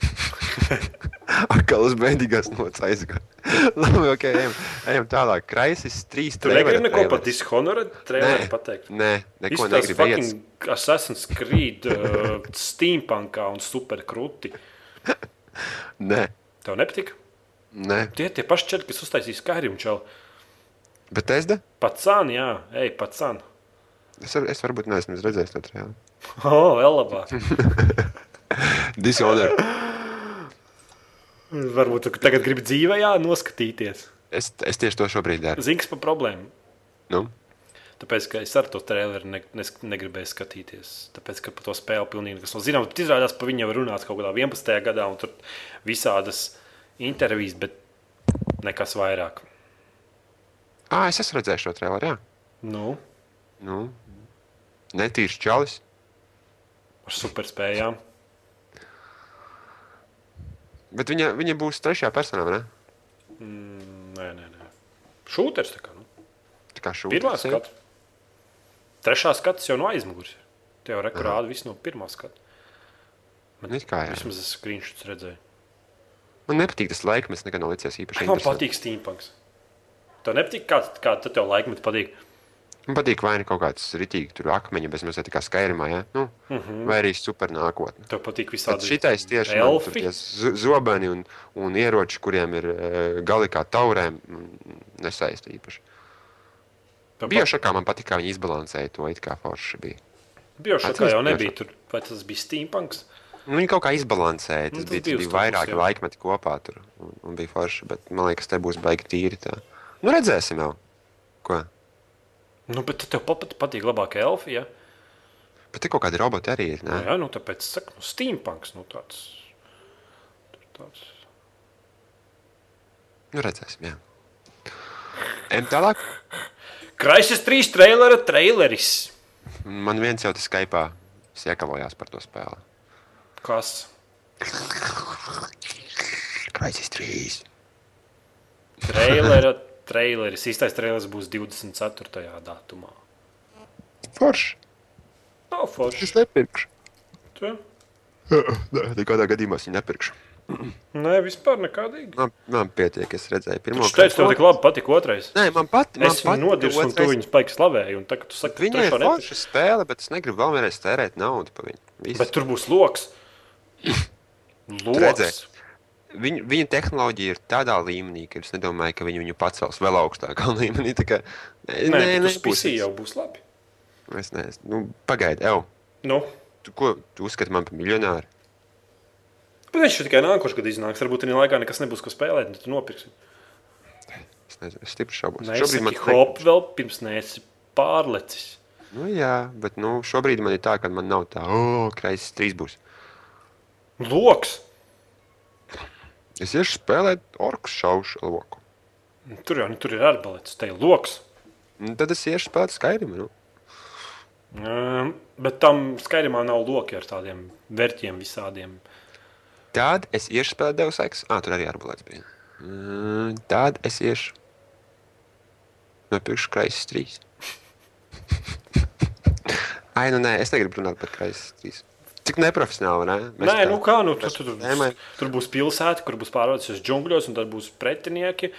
B: Atkal uz bēdīgās nots aizgāja. Labi, ok, ejam, ejam tālāk. Kraisis trīs
A: Tu negribi neko par. Dishonored traileru pateikt?
B: Nē, neko. Iet,
A: fucking Assassin's Creed, uh, Steampunkā un super krūti.
B: nē,
A: Tev nepatika?
B: nē.
A: Tie tie paši četri, kas uztaisīja Skyrim čau.
B: Bet es da?
A: Pats sāni, jā, ej, pats sāni.
B: Es, var, es varbūt neesmu redzējis to traileru.
A: O, oh, vēl labāk.
B: Dishonored.
A: Varbūt tagad gribi dzīvē, noskatīties.
B: Es, es tieši to šobrīd daru.
A: Zini, kas par problēmu?
B: Nu,
A: Tāpēc, ka es ar to traileru ne, nes, negribēju skatīties. Tāpēc, ka par to spēli pilnīgi nekas nav zināms. Bet izrādās, ka viņi jau ir runāts kaut kādā 11. gadā, un tur visādas intervijas, bet nekas vairāk.
B: à, es esmu redzējis šo traileru. Jā.
A: Nu,
B: Nu, netīrs čalis.
A: ar superspējām.
B: Bet viņa, viņa būs trešajā personā, vai ne?
A: Mm, nē, nē, nē. Šūters tā kā. Nu.
B: Tā kā šūta.
A: Pirmā skata. Trešā skats jau no aizmugures. Te jau rekurādi viss no pirmā skata.
B: Man it kā jā.
A: Vismaz es screenshots redzēju.
B: Man nepatīk tas laikmets, nekad nav licies īpaši.
A: Man patīk steampunks. Tev nepatīk, kā, kā tev laikmet patīk?
B: Man patīk vai nu kaut kāds ritīgi tur akmeņi, bez mazliet kā skairimā, ja? nu, uh
A: Mhm.
B: -huh. vai arī super nākotne.
A: Tev patīk visādi
B: šitais tieši man tur tie zo- zobeni un, un ieroči, kuriem ir e, gali kā taurēm, mm, nesaista īpaši.
A: Tev
B: Biošakā man patīk, kā viņi izbalansēja to, it kā forši bija.
A: Biošakā jau nebija tur. Vai tas bija steampunks?
B: Nu, viņi kaut kā izbalansēja,
A: Nu,
B: tas
A: tas
B: bija,
A: bija
B: vairāki
A: jā.
B: laikmeti kopā tur, un, un bija forši, bet man liekas, te būs baigi tīri tā. Nu, redzēsim jau. Ko?
A: Nu, bet tev pat patīk labāk elfi, ja?
B: Bet te kaut kādi roboti arī ir.
A: Nu,
B: Ne?
A: jā, nu tāpēc saka, nu, steampunks, nu tāds. tāds.
B: Nu, redzēsim, jā. Ejam tālāk.
A: Kraisis trīs trailera traileris.
B: Man viens jau tas Skype siekalojās par to spēli.
A: Kas?
B: Crisis 3.
A: Trailera traileris. Īstais trailers būs 24. datumā.
B: Forši.
A: Nav forši.
B: Es nepirkšu.
A: Tu?
B: Nekādā gadījumā es viņu nepirkšu.
A: Nē, vispār nekādīgi.
B: Man, man pietiek, es redzēju pirmo
A: Viņš teica, tev tik labi patika otrais.
B: Nē, man pat, man
A: Es viņu
B: pat
A: nodirsu, un tu viņus paiki slavēji. Un tagad tu saki,
B: Viņai ir forša spēle, bet es negribu vēl vienreiz tērēt naudu par viņu. Viss.
A: Bet tur būs loks. Loks.
B: Redzēs. Viņa, viņa tehnoloģija ir tādā līmenī, ka es nedomāju, ka viņi viņu pacels vēl augstākā līmenī. Kā,
A: Nē,
B: nē,
A: nē, tas jau būs labi.
B: Es nezinu, nu, pagaidi, Evo.
A: Nu,
B: Tu, ko tu uzskati man par miljonāru?
A: bet viņš tikai nākošais gadu iznāks. Varbūt viņa laikā nekas nebūs, ko spēlēt, tad tu nopirksi.
B: Es nezinu, es stipri šaubos.
A: Nē,
B: Šobrīd man
A: man hop vēl pirms neesi pārlecis.
B: Nu, jā, bet nu, šobrīd man ir tā, ka man nav tā, oh, kraisis trīs būs.
A: Loks.
B: Es iešu spēlēt orku šaušu loku.
A: Tur jau nu, tur ir arbalets, te ir loks.
B: Un tad es iešu spēlēt skaidrumu. Nu.
A: Um, bet tam skaidrumā nav loki ar tādiem vērtiem visādiem.
B: Tad es iešu spēlēt Deus Ex. Ah, tur arī arbulēts bija. Mm, Tad es iešu nopirkšu kraisis trīs. Ai, nu nē, es negribu runāt par kraisis trīs. Cik neprofesionāli, ne? Mēs
A: Nē,
B: tā-
A: nu kā, nu, tur, tur, tur, tur būs pilsēta, kur būs pārvācies džungļos, un tad būs pretinieki.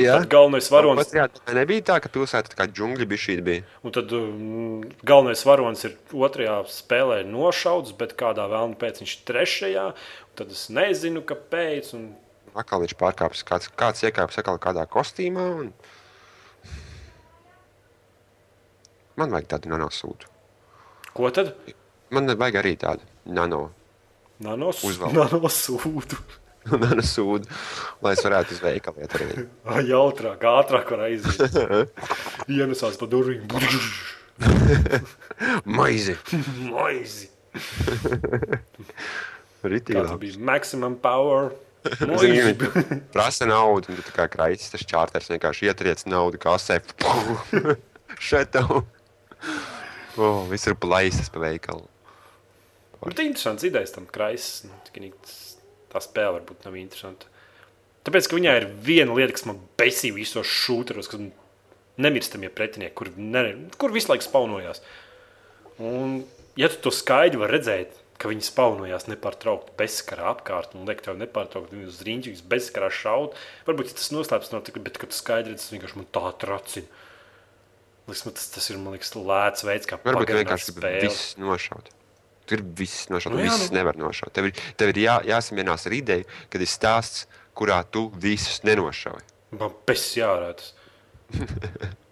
B: Jā.
A: Galvenais varonis,
B: Pat, jā, nebija tā, ka pilsēta tā kā džungļi bija šī bija.
A: un tad, um, galvenais varonis ir otrajā spēlē nošauts, bet kādā vēlnē pēc viņš ir trešajā. Tad es nezinu, kāpēc. Un...
B: Atkal viņš pārkāpjas, kāds, kāds iekāpjas atkal kādā kostīmā. Un... Man vajag tādu nanosūdu.
A: Ko tad?
B: Man vajag arī tādu nano,
A: Nanos,
B: Uzvelk.
A: nanosūdu.
B: nanosūdu, lai es varētu uz veikalu iet ar viņu.
A: Ai, Jautrāk, ātrāk var aiziet. Ienesās pa durvīm.
B: Maizi!
A: Maizi.
B: Ritīgi labi.
A: bija maximum power?
B: Zini, Prasa naudu, un tu tā kā kraisis, tas čārters vienkārši ietriec naudu kasē. Šeit tev. Oh, viss ir plaisas pa veikalu.
A: Bet tā ir interesants idejas tam kraisis. Nu, tikai tā spēle varbūt nav interesanta. Tāpēc, ka viņai ir viena lieta, kas man besīja visos šūteros, kas nemirstamie pretinieki, kur, ne, kur visu laiku spaunojās. Un, ja tu to skaidri vari redzēt, ka viņi spaunojās nepārtraukti bezskarā apkārt un liek tev nepārtraukti viņu uz rīņķis, bezskarā šaut, varbūt ja tas noslēpts no tā, bet kad tu skaidri redzi, tas vienkārši man tā tracina. Liekas, man tas, tas ir man liekas, lēts veids, kā
B: Varbūt vienkārši
A: spēli.
B: viss nošaut. Tur viss nošaut,
A: Nu
B: nu,
A: jā,
B: viss
A: nu.
B: nevar nošaut. Tev ir, tev ir jā, jāsamierinās ar ideju, kad ir stāsts, kurā tu visus nenošauji.
A: Man pēc jārādas.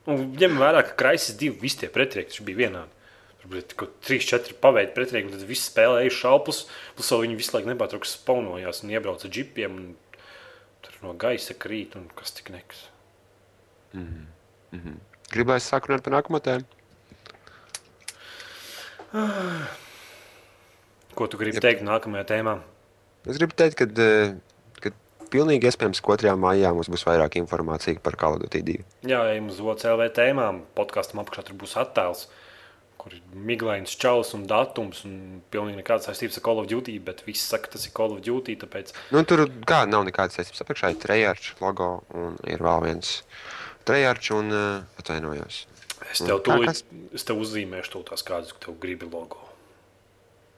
A: Un ņem vērā, ka kraisis divi visi tie pretinieki bija vienādi. Tur bija kaut trīs, četri paveidi pretinieki, un tad viss spēlēja šalpus. Plus vēl viņi visu laiku nepārtraukti spaunojās un iebrauca ar džipiem. Un tur no gaisa krīt un kas tik nekas.
B: Gribēju sākt runāt par nākamo tēmu.
A: Ko tu gribi
B: Jep.
A: teikt nākamajā tēmā?
B: Es gribu teikt, ka, ka pilnīgi iespējams, ka 2. maijā mums būs vairāk informācijas par Duty 2.
A: Jā, ejam uz OCLV tēmām. Podkāstam apakšā tur būs attēls, kur ir miglains čalis un datums. Un pilnīgi nekādas saistības ar Call of Duty, bet viss saka, ka tas ir Call of Duty. Tāpēc
B: Nu, tur kā nav nekādas saistības. Apakšā ir trejārčs logo un ir vēl viens trejārčs un uh, atvainojos.
A: es tev, tūlīt, es tev uzzīmēšu to tās kādas, ka tev gribi logo.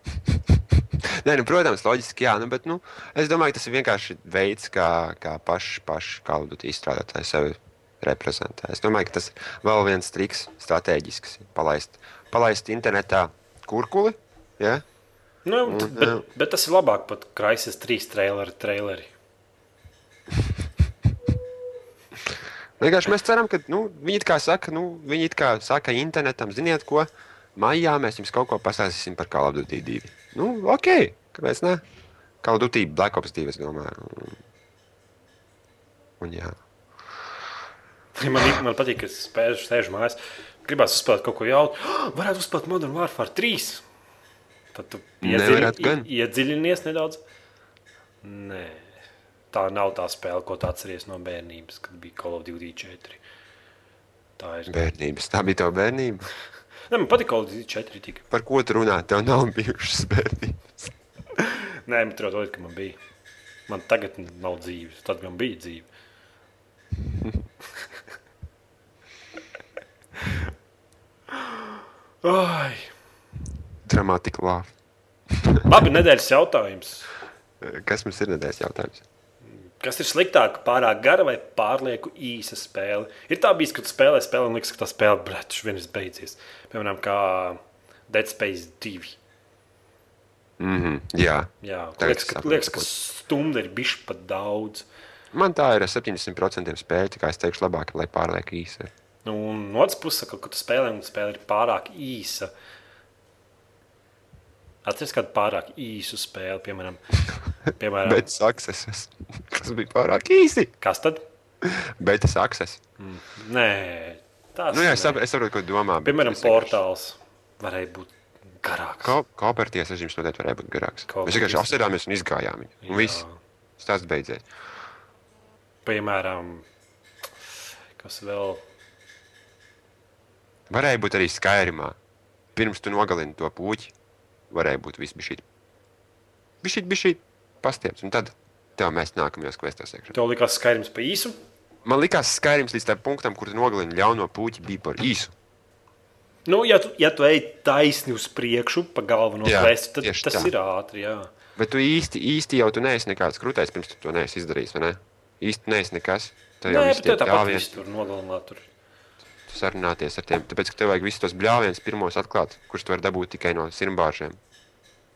B: Nē, nu, protams, loģiski, jā, nu, bet nu, es domāju, ka tas ir vienkārši veids, kā, kā paši, paši Call of Duty izstrādātāji sevi reprezentē. Es domāju, ka tas ir vēl viens triks, strateģisks, palaist, palaist internetā kurkuli. Ja?
A: Nu,
B: Un,
A: bet,
B: jā.
A: bet tas ir labāk pat Kraises trīs traileri. traileri.
B: Vienkārši mēs ceram, ka nu, viņi it kā saka, nu, viņi it kā saka internetam, ziniet, ko maijā mēs jums kaut ko pastāstīsim par Call of Duty 2. Nu, ok, kāpēc ne? Call of Duty Black Ops 2, es domāju. Un, un jā.
A: Man, man patīk, ka es spēļu sēžu mājās. Gribās uzspēlēt kaut ko jaunu. Oh, varētu uzspēlēt Modern Warfare 3. Tad tu
B: Nevarētu gan.
A: iedziļ, iedziļinies nedaudz. Nē, tā nav tā spēle, ko tu atceries no bērnības, kad bija Call of Duty 4. Tā ir.
B: Bērnības. Tā bija tava bērnība.
A: Nē, man patīk of Duty 4. Tika.
B: Par ko tu runā? Tev nav bijušas bērnības.
A: Nē, man tur ka man bija. Man tagad nav dzīves, tad man bija dzīve. Ai.
B: Dramatika lāva.
A: Labi, nedēļas jautājums.
B: Kas mums ir nedēļas jautājums?
A: Kas ir sliktāk, pārāk gara vai pārlieku īsa spēle? Ir tā bijis, ka tu spēlē spēli un liekas, ka tā spēle brīvs vienas beidzies. Piemēram, kā Dead Space 2.
B: Mm -hmm. Jā,
A: Jā, liekas, ka, liekas, ka stunda ir bijusi pat daudz.
B: man tā ir ar 70% spēļu, tā kā es teikšu, labāk, lai pārlieku īsi.
A: Nu, un no otras puses, ka, kad tu spēlē un spēle ir pārāk īsa. Atceries kādu pārāk īsu spēli, piemēram, piemēram
B: Bet success, kas bija pārāk īsi.
A: kas tad?
B: Bet tas success.
A: Nē, tas
B: Nu, jā, es saprotu, es saprotu, ko domā.
A: Piemēram, portāls varēja būt garāks.
B: Ko, kooperatīvas režīms noteikti varēja būt garāks. Mēs vienkārši apsēdāmies un izgājām viņu. Un viss. Stāsts beidzies.
A: Piemēram, kas vēl?
B: Varēja būt arī Skyrimā. Pirms tu nogalini to puķi, varēja būt viss bija šī. Bija šī, bija šī pastieps. Un tad tev mēs nākamajos kvestos iekšā.
A: Tev likās skaidrs pa īsu.
B: Man likās, ka Skyrims līdz tam punktam, kur tu nogalini ļauno puķi, bija par īsu.
A: Nu, ja tu, ja tu ej taisni uz priekšu, pa galveno
B: Jā,
A: kvestu, tad tas
B: tā.
A: ir ātri. Jā.
B: Bet tu īsti, īsti jau tu neesi nekāds krūtējs, pirms tu to neesi izdarījis. Ne? Īsti neesi nekas. Tev jau
A: Nē,
B: tie
A: tāpat viss tur nogalināt. Tur.
B: tu sarunāties ar tiem. Tāpēc, ka tev vajag visus tos bļāvienus pirmos atklāt, kurus tu vari dabūt tikai no simbāžiem.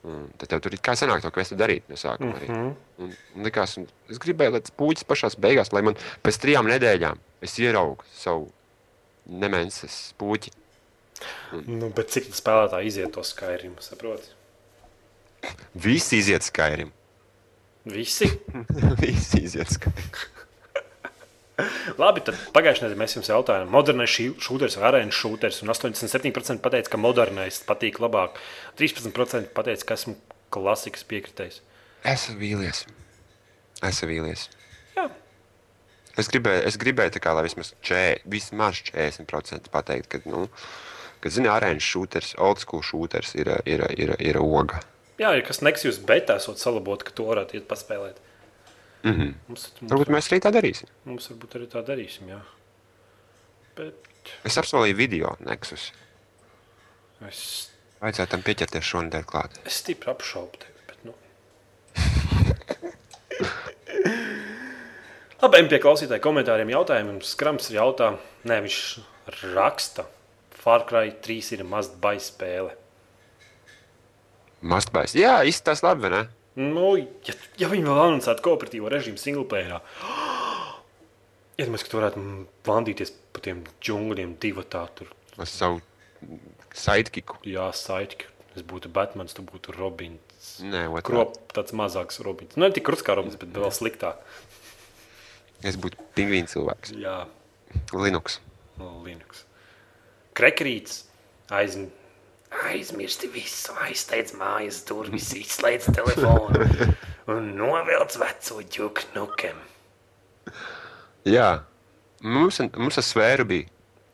B: Un tad tev tur kā sanāk to kvestu darīt no sākuma. Arī.
A: Mhm.
B: Un, un likās, un es gribēju, lai tas puķis pašās beigās, lai man pēc trijām nedēļām es ieraugu savu nemenses puķi.
A: Nu, bet cik spēlētāji iziet to skaidrumu, saproti?
B: Visi iziet skairim.
A: Visi.
B: Visi iziet skairim.
A: Labi, tad pagājušajā nedēļā mēs jums jautājām, modernais šūters vai arēnas šūters. Un 87% pateica, ka modernais patīk labāk. 13% pateica, ka esmu klasikas piekritējis.
B: Esmu vīlies. Esmu vīlies.
A: Jā.
B: Es gribēju, es gribēju kā, lai vismaz, čē, vismaz 40% pateikt, ka, nu, ka zini, arēnas šūters, old school šūters ir, ir, ir, ir oga.
A: Jā, ja kas neksīs betā, esot salabot, ka to varētu iet paspēlēt.
B: Mm -hmm.
A: Mums, mums,
B: Varbūt mēs arī tā darīsim.
A: mums varbūt arī tā darīsim. Jā. Bet
B: Es apsolīju video Nexus.
A: es,
B: Vajadzētu tam pieķerties šonadēļ klāt.
A: es stipri apšaubu tevi. Bet, nu. Labi, ejam pie klausītāju komentāriem. Jautājumiem Skrams ir jautā, nē, viņš raksta. Far Cry 3 ir mazda spēle.
B: Mastbais. Jā, izskatās labi, ne?
A: Nu, ja, ja viņi vēl anoncētu kooperatīvo režīmu singleplayerā, iedomājieties, ka tu varētu vandīties pa tiem džungļiem, divi tā tur
B: Ar savu sidekiku.
A: jāsaiti. Es būtu Batmans, tu būtu Robins.
B: Nē.
A: Krop, tāds mazāks Robins. Nu, ne tik krūts kā Robins, bet vēl sliktāk.
B: Es būtu pingvīns cilvēks.
A: Jā,
B: Linux.
A: Linux. Krekrīts aiz, aizmirsti visu, aizsteidz mājas durvis, izslēdz telefonu un novelc veco ģuknukem.
B: Jā. Mums, mums ar sfēru bija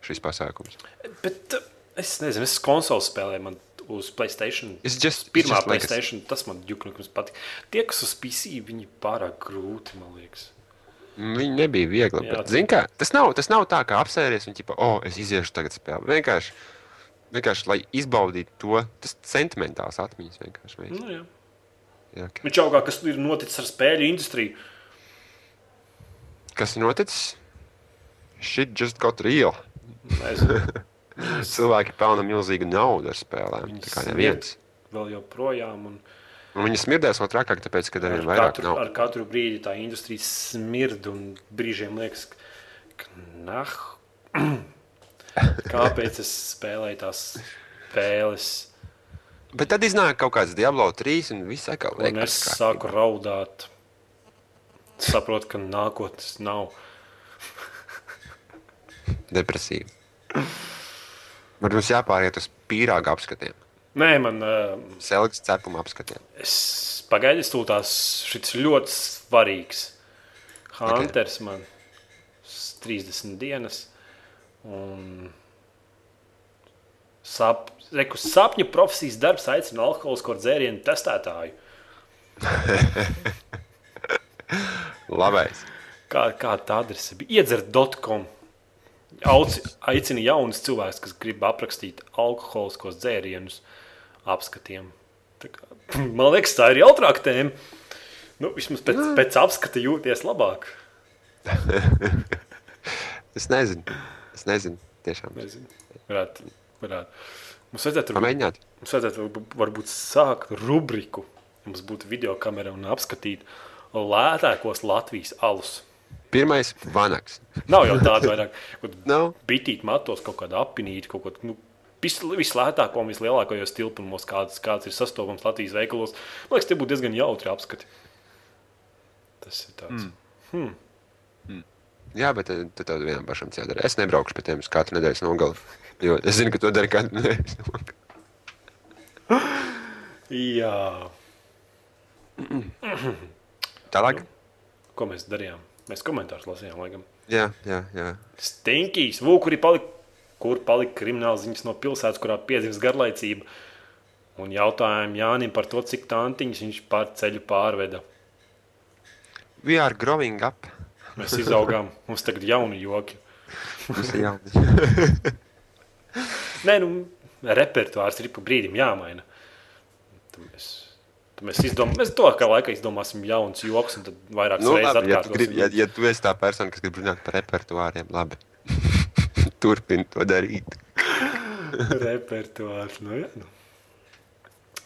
B: šis pasākums.
A: Bet es nezinu, es konsoles spēlēju man uz Playstation.
B: It's just-
A: Pirmā
B: just like
A: Playstation, tas man ģuknukums patīk. Tie, kas uz PC, viņi pārāk grūti, man liekas.
B: Viņi nebija viegli.
A: Jā,
B: Bet, zin, kā, tas, nav, tas nav tā, kā apsēties un, ķipa, oh, es iziešu tagad spēlēt. Vienkārši, vienkārši, lai izbaudītu to, tas sentimentāls atmiņas vienkārši. Mēs,
A: Nu, jā.
B: jā, ok.
A: Viņš augā, kas ir noticis ar spēļu industriju.
B: Kas ir noticis? Shit just got real. Cilvēki pelna milzīgu naudu ar spēlēm.
A: Viņi
B: Tā kā neviens.
A: vēl joprojām. Un
B: Un viņi smirdēs vēl trakāk, tāpēc, ka
A: ar,
B: arvien vairāk
A: katru,
B: nav.
A: ar katru brīdi tā industrija smird un brīžiem liekas, ka nah, kāpēc es spēlēju tās spēles.
B: Bet tad iznāk kaut kāds Diablo 3 un viss atkal
A: Un es
B: liekas
A: sāku raudāt. Saprotu, ka nākotnes nav.
B: Depresīvi. Varbūt mums jāpāriet uz pīrāga apskatiem,
A: Nē, man. Uh,
B: selgas cepuma apskatiem.
A: es pagaidu stūtās. Šis ir ļoti svarīgs. Hunters man s- 30 dienas. Un sap, reku, sapņu profesijas darbs aicina alkoholisko dzērienu testētāju.
B: Labais.
A: Kā, kā tā adrese bija? Iedzert.com. Aicina jaunus cilvēkus, kas grib aprakstīt alkoholiskos dzērienus apskatiem. Kā, man liekas, tā ir jautrāka tēma. Nu, vismaz pēc, pēc apskata jūties labāk.
B: Es nezinu. Es nezinu. Tiešām.
A: Nezinu. Varētu, varētu. Mums vajadzētu, varbūt,
B: Pamēģināt.
A: mums vajadzētu varbūt- varbūt sākt rubriku. ja Mums būtu video kamera un apskatīt lētākos Latvijas alus.
B: Pirmais - vanaks.
A: Nav jau tāda vairāk.
B: Nav.
A: bitīt matos kaut kāda apinīta, kaut ko nu, vis- vislētāko un vislielākajos tilpumos, kāds, kāds ir sastopams Latvijas veikalos. Man liekas, tie būtu diezgan jautri apskati. Tas ir tāds. Mm.
B: Jā, bet tad tad tev vienam pašam jādara. Es nebraukšu pie tiem uz katru nedēļas nogali. Jo es zinu, ka to dara katru nedēļas nogali.
A: Jā,
B: Tālāk.
A: ko mēs darījām? Mēs komentārus lasījām, laikam.
B: Jā, jā, jā.
A: Stinkīs, Vūkuri palika, kur palika krimināla ziņas no pilsētas, kurā piedzimst garlaicība. Un jautājumu Jānim par to, cik tantiņas viņš pār ceļu pārveda.
B: We are growing up.
A: Mēs izaugām, mums tagad ir jauni joki.
B: Tas ir jauni.
A: Nē, nu, repertuārs ir pa brīdim jāmaina. Tad mēs, tad mēs, izdom, mēs to kā laikā izdomāsim jaunus joks, un tad vairāk
B: Nu,
A: reizes
B: labi, ja, tu gribi, ja,
A: atkārtosim.
B: ja tu esi tā persona, kas grib runāt par repertuāriem, labi. Turpini to darīt.
A: Repertuārs, nu jā. Nu.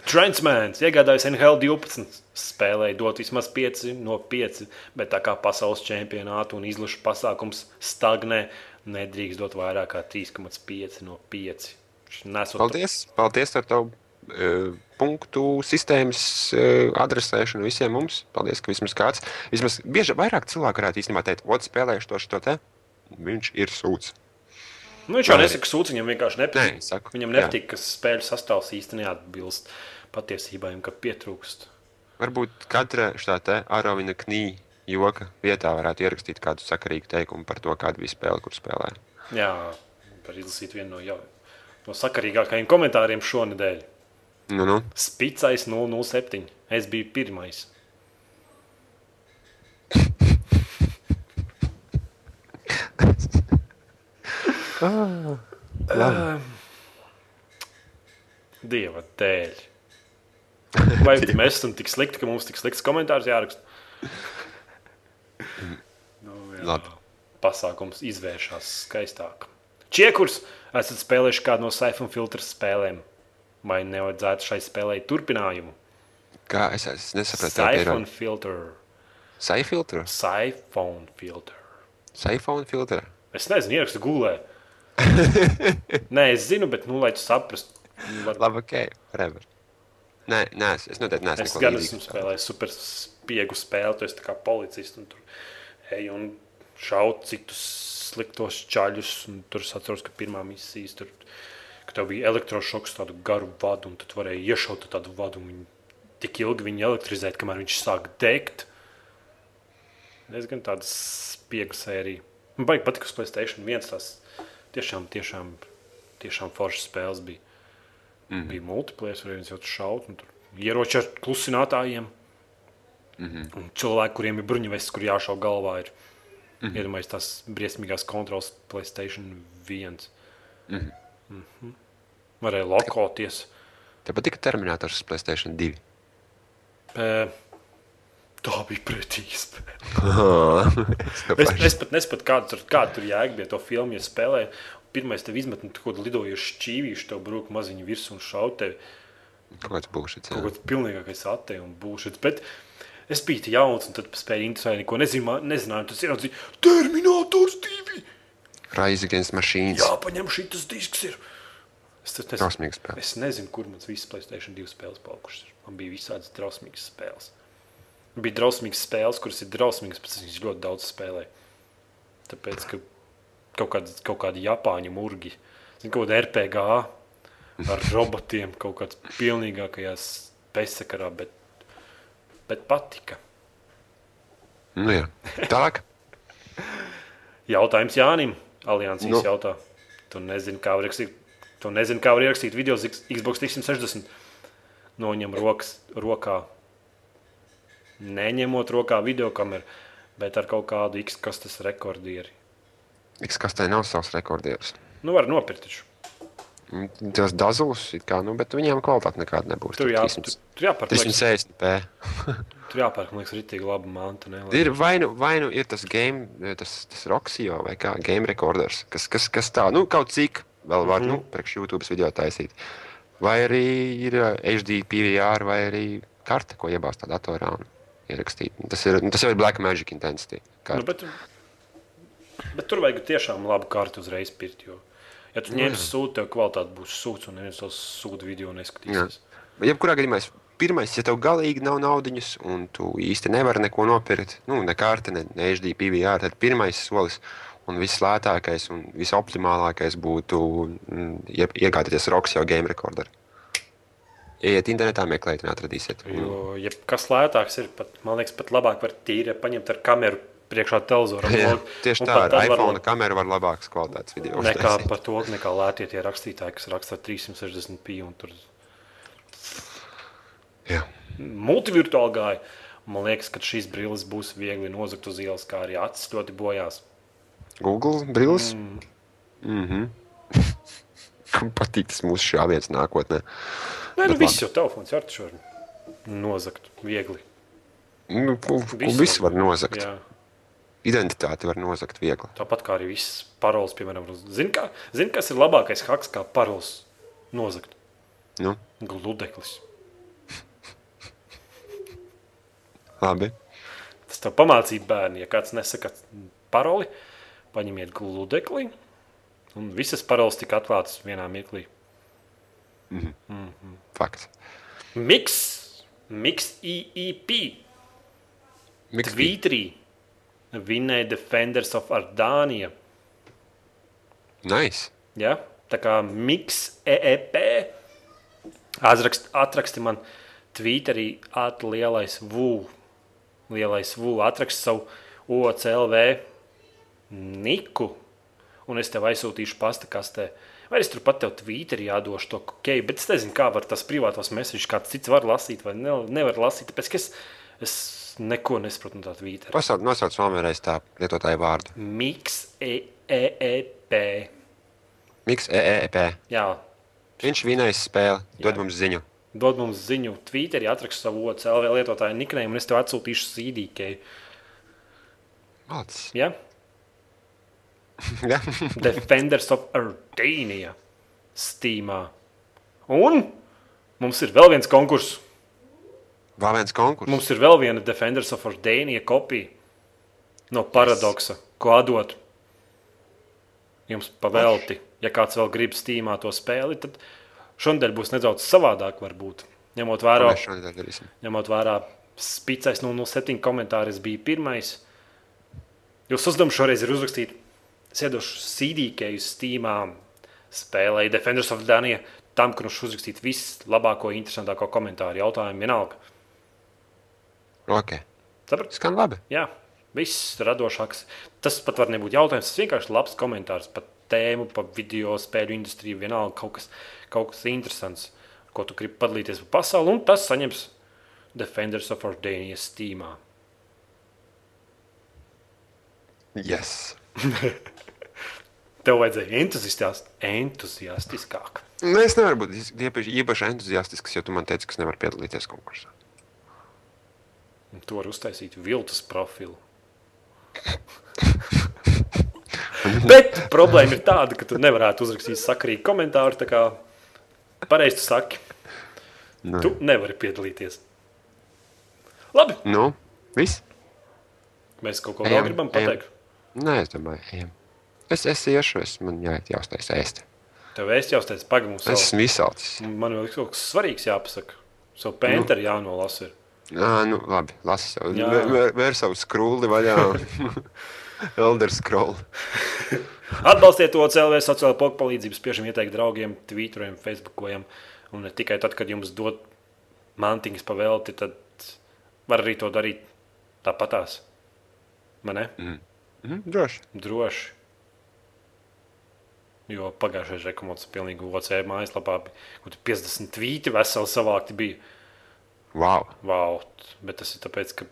A: Transmans iegādājas NHL 12. Spēlēja dot vismaz 5 no 5, bet tā kā pasaules čempionāta un izlaša pasākums stagnē, nedrīkst dot vairāk kā 3,5 no 5. Viņš Nesot
B: Paldies, paldies par tavu uh, punktu sistēmas uh, adresēšanu visiem mums. Paldies, ka vismaz kāds, vismaz bieži vairāk cilvēku varētu īstenībā teikt, ot, spēlējuši to šo te. Viņš ir sūds.
A: Nu, viņš jau nesaka, ka sūds viņam vienkārši nepatīk.
B: Nē, saku,
A: viņam nepatīk, ka spēļu sastāvs īstenībā neatbilst patiesībai un ka pietrūkst.
B: Varbūt katra šā te Arovina knī joka vietā varētu ierakstīt kādu sakarīgu teikumu par to, kāda bija spēle, kur spēlēja.
A: Jā, var izlasīt vienu no, jau, no sakarīgākajiem komentāriem šonadēļ.
B: Nu, nu.
A: Spicais 007. Es biju pirmais.
B: Labi.
A: Dieva dēļ. Vai mēs esam tik slikti, ka mums tik slikts komentārs jāraksta? Nu, jā.
B: Labi.
A: Pasākums izvēršas skaistāk. Čiekurs, esat spēlējuši kādu no Saifuna filtra spēlēm? Vai nevajadzētu šai spēlei turpinājumu?
B: Kā es, es nesapratu, kāda ir
A: Saifuna filtra.
B: saifiltra?
A: Saifuna filtra.
B: Saifona filtra.
A: Es nezinu, ierakstu gulē. Nē, es zinu, bet, nu, lai tu saprastu, nu, var...
B: Labi, ok, whatever. Nē, nē, es, es noteikti neesmu.
A: es gan esmu
B: spēlējis.
A: super spiegu spēli, tu esi kā policists un tur ej un šaut citus sliktos čaļus. Tur es atceros, ka pirmā misijas tur, ka bija elektrošoks, tādu garu vadu, un tu varēji iešaut tādu vadu, un viņi tik ilgi viņu elektrizēt, kamēr viņš sāk degt. Diezgan tāda spiegu sērija. Man baigi patika uz Playstation 1. Tas tiešām, tiešām, tiešām foršas spēles bija. Mm. Bija multiplayer, kur viens jau tur šaut, un tur ieroči ar klusinātājiem. Mm -hmm. Un cilvēki, kuriem ir bruņuvests, kur jāšauj galvā, ir mm -hmm. iedomājieties tās briesmīgās kontrols Playstation 1. Mm -hmm. Mm -hmm. Varēja lokoties.
B: Tev patika Terminators Playstation 2.
A: E, tā bija pretīga spēle.
B: Es
A: Es, es pat nesaprotu, kāda tur, kāda tur jēga bija to filmu, ja spēlēju. Pirmais tev izmet nu, kaut kādu lidojošu šķīvīšu, tev brūk maziņu virsmu un šaut tevi.
B: Kaut kāds būšits.
A: Kaut kāds pilnīgākais attēls un būšs. Bet es biju jauns, un tad spēju interesēt, neko nezinu, nezināju. Tas ir jau Terminators 2.
B: Rise Against Machines.
A: Jā, paņem šis disks. Ir. Es, tas, es,
B: Drausmīga spēle.
A: es nezinu, kur mans visas Playstation 2 spēles palikušas. Man bija visādas drausmīgas spēles. Man bija drausmīgas spēles, kuras ir drausmīgas, bet es viņas ļoti daudz spēlēju. Tāpēc, ka kaut kādi, kaut kādi japāņu murgi, zin, kaut kāda RPG ar robotiem, kaut kāds pilnīgākajās bezsakarā, bet, bet patika.
B: Nu, jā. Tālāk.
A: Jautājums Jānim. Aliansīs
B: Nu.
A: jautā. Tu nezini, kā var rakstīt, tu nezini, kā var ierakstīt video uz Xbox 360. Noņem rokas, rokā. Neņemot rokā video kameru, bet ar kaut kādu X kastes rekordieri.
B: X kas tai nav savs rekordieris.
A: Nu, var nopirkt taču.
B: Tas dazls, it kā, nu, bet viņiem kvalitāte nekāda nebūs.
A: Tur, jā, tur, tur jāpērk. man liekas,
B: 360p.
A: Tur jāpērk, man liekas, rītīgi laba manta. Ne?
B: Ir vai nu, vai nu ir tas game, tas, tas Roxio vai kā game recorders, kas, kas, kas tā, nu, kaut cik vēl var, mm -hmm. nu, priekš YouTube video taisīt. Vai arī ir HD PVR vai arī karte, ko iebāzt tā datorā un ierakstīt. Tas, ir, nu, tas jau ir Black Magic Intensity.
A: Nu,
B: Karte.
A: bet, bet tur vajag tiešām labu kārtu uzreiz pirkt. Jo, ja tu ņemsi sūdu, tev kvalitāte būs sūds un neviens tos sūdu video neskatīsies.
B: Jebkurā gadījumā, pirmais, ja tev galīgi nav naudiņas, un tu īsti nevari neko nopirkt, nu, ne kārta, ne, ne HD PVR, tad pirmais solis un vislētākais un visoptimālākais būtu mm, ie- iegādāties Roxio game recorderu. Iet internetā, meklējiet, un atradīsiet.
A: Jo, ja kas lētāks ir, pat, man liekas, pat labāk var tīri paņemt ar kameru priekšā televizoram.
B: Jā, tieši
A: un
B: tā, ar
A: tad var
B: iPhone kamera var labākas kvalitātes video.
A: Nekā par to, nekā lētie tie rakstītāji, kas raksta 360p un tur
B: Jā.
A: multivirtuāli gāja. Man liekas, ka šīs brilles būs viegli nozagt uz ielas, kā arī acis ļoti bojās.
B: Google brilles. Mm. Mm -hmm. Man patīk tas mūsu šāviens nākotnē.
A: Nē, nu viss jau telefons ar to var nozagt viegli.
B: Nu, ko- ko
A: Visu
B: var nozagt.
A: Jā.
B: Identitāti var nozagt viegli.
A: Tāpat kā arī viss paroles, piemēram, zini, kā, zini, kas ir labākais haks, kā paroles nozagt?
B: Nu,
A: Gludeklis.
B: labi.
A: Tas tev pamācīt bērni, ja kāds nesaka paroli, paņemiet gludekli, un visas paroles tika atklātas vienā mirklī.
B: Fakts.
A: Miks, Miks IEP,
B: Miks
A: Tvītrī, vinēja Defenders of Ardānija.
B: Nice.
A: Ja? Tā kā Miks EEP atraksti, atraksti man Twitterī atlielais VU. Lielais VU atraksti savu OCLV niku, un es tev aizsūtīšu pasta kastē. Vai es turpat tev Twitterī jādošu to ok, bet es nezinu, kā var tas privātos mesiņus, kāds cits var lasīt vai ne, nevar lasīt, tāpēc es, es neko nesaprotu no tā Twitter.
B: Pasauc, nosauc vēlreiz tā lietotāja vārdu.
A: Miks E- EEP.
B: Miks EEP.
A: Jā,
B: Viņš vinēs spēli, dod
A: Jā.
B: mums ziņu.
A: dod mums ziņu, Twitterī atrakst savu OCLV lietotāju niknēm, un es tev atsūtīšu CDK.
B: Malcis.
A: Ja?
B: Jā.
A: Defenders of Ardēnija Steamā. Un mums ir vēl viens konkurss.
B: Vēl viens konkurss.
A: Mums ir vēl viena Defenders of Ardēnija kopija no paradoksa, ko atdot jums pavelti. Ja kāds vēl grib Steamā to spēli, tad šodien būs nedaudz savādāk varbūt. Ņemot vērā, ņemot vērā spicais 007 komentārs bija pirmais. Jūs uzdevums šoreiz ir uzrakstīt, CDK uz Steam spēlēju Defenders of Danija, tam, kurš uzrakstīt vislabāko, interesantāko komentāru jautājumu vienalga.
B: Ok.
A: Saprat?
B: Skan labi.
A: Jā, viss radošāks. Tas pat var nebūt jautājums, tas vienkārši labs komentārs par tēmu, par video spēļu industriju, vienalga kaut kas, kaut kas interesants, ko tu gribi padalīties par pasauli, un tas saņems Defenders of Ardēnija Steamā.
B: Yes.
A: Tev vajadzēja entuziast, entuziastiskāk.
B: Nu, es nevaru būt īpaši entuziastisks, jo tu man teici, ka es nevaru piedalīties konkursā.
A: Un Tu vari uztaisīt viltus profilu. Bet problēma ir tāda, ka tu nevarētu uzrakstīt sakarīgu komentāru. Tā kā pareizi tu saki,
B: Nu,
A: tu nevari piedalīties. Labi,
B: nu viss?
A: mēs kaut ko
B: Ejam,
A: vēl gribam
B: ejam.
A: pateikt.
B: Nē, es domāju, ejam. Es, es iešu, es man jāiet jāuztais ēst.
A: Tev teicis, pagaidi mums
B: Es esmu izsalcis.
A: Man vēl kaut kas svarīgs jāpasaka. Savu pēteru
B: Nu.
A: jānolasa. ir.
B: Ā, nu, labi, lasi savu. Vēr, vēr savu skrūli vaļā. Elder Scroll.
A: Atbalstiet to CLV sociālo pogu palīdzību, spiežam ieteikt draugiem, tvītrojam, facebookojam. Un ne tikai tad, kad jums dod mantiņas pavēlti, tad var arī to darīt tāpatās. Man ne?
B: Mhm, droši.
A: Droši. Jo pagājušajā rekomendācijā pilnīgi OCE mājaslapā bija kaut kādi 50 tvīti veseli savākti bija.
B: Wow.
A: Wow, bet tas ir tāpēc, ka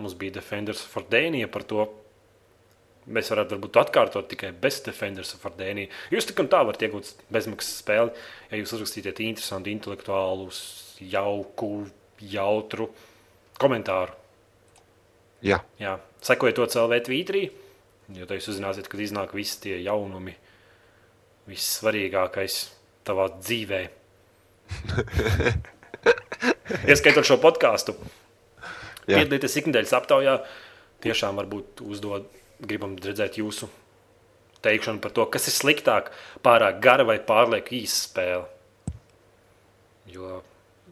A: mums bija Defenders for Dēnija par to. Mēs varētu varbūt atkārtot tikai bez Defenders for Dēniju. Jūs tik un tā varat iegūt bezmaksas spēli, ja jūs uzrakstīsiet interesantu, intelektuālu, jauku, jautru komentāru.
B: Jā,
A: Jā, sekojiet to CLV tvītrī, jo tad jūs uzzināsiet, kad iznāk visi tie jaunumi, vissvarīgākais tavā dzīvē. Ieskaitot šo podkāstu, piedalīties ikdienas aptaujā, tiešām varbūt uzdod, gribam redzēt jūsu teikšanu par to, kas ir sliktāk, pārāk gara vai pārlieku īsa spēle. Jo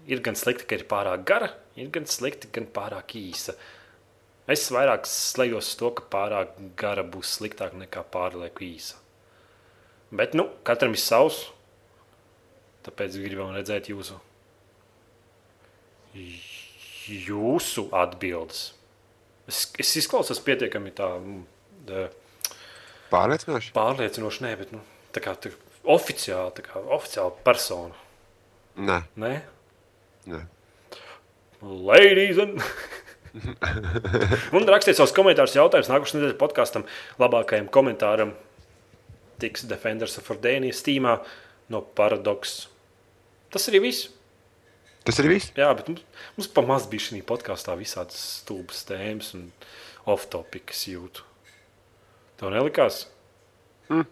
A: ir gan slikti, ka ir pārāk gara, ir gan slikti, gan pārāk īsa. Es vairāk slēdzos uz to, ka pārāk gara būs sliktāk nekā pārlieku īsa. Bet nu, katram ir savs. Tāpēc gribam redzēt jūsu, jūsu atbildes. Es, es izklausos pietiekami tā, mm, tā
B: pārliecinoši.
A: pārliecinoši, nē, bet nu, tā kā tā, oficiāli, tā kā oficiāli persona.
B: Nē,
A: Nē,
B: nē.
A: ladies and Un rakstiet savus komentārus, jautājumus nākamajā nedēļas podkāstam. Labākajam komentāram tiks Defenders of Dēnija stīmā no Paradox. Tas arī viss.
B: Tas ir viss.
A: Jā, bet mums, mums pamaz bija šī podkāstā visādas stulbas tēmas un off-topikas jūtu. Tev nelikās?
B: Mm.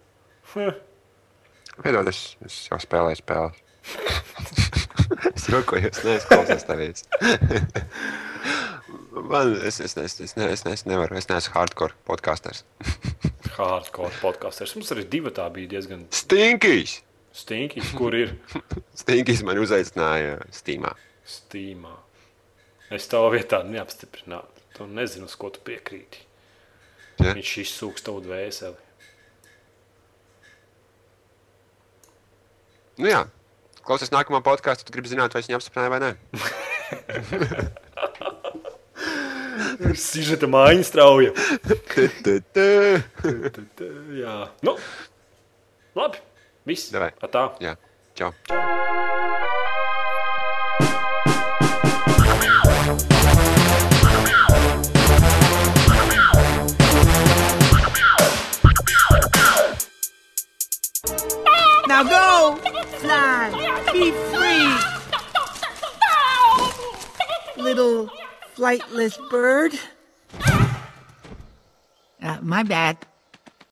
A: Hm.
B: Piedod, es, es jau spēlēju spēles. es jokoju, es neesmu tevis. Man, es, es, es, es, ne, es, ne, es nevaru, es neesmu hardcore podkāsters.
A: Hardcore podkāsters. Mums arī divi tā bija diezgan
B: Stinkīs!
A: Stinki. Kur ir
B: Stinkīs man uzaicināja Steamā.
A: Steamā? Es tavā vietā neapstiprinātu. Tu nezini, uz ko tu piekrīti.
B: Ja?
A: Viņš izsūks tavu dvēseli.
B: Nu jā, klausies nākamā podkāstu, tu gribi zināt, vai es viņu apstiprināju vai nē.
A: Sižeta mājiņa strauja. Jā, nu, labi. Viss.
B: Davai.
A: Tā.
B: Jā, čau.
C: Now go! Fly! Be free! Little flightless bird. Uh, my bad.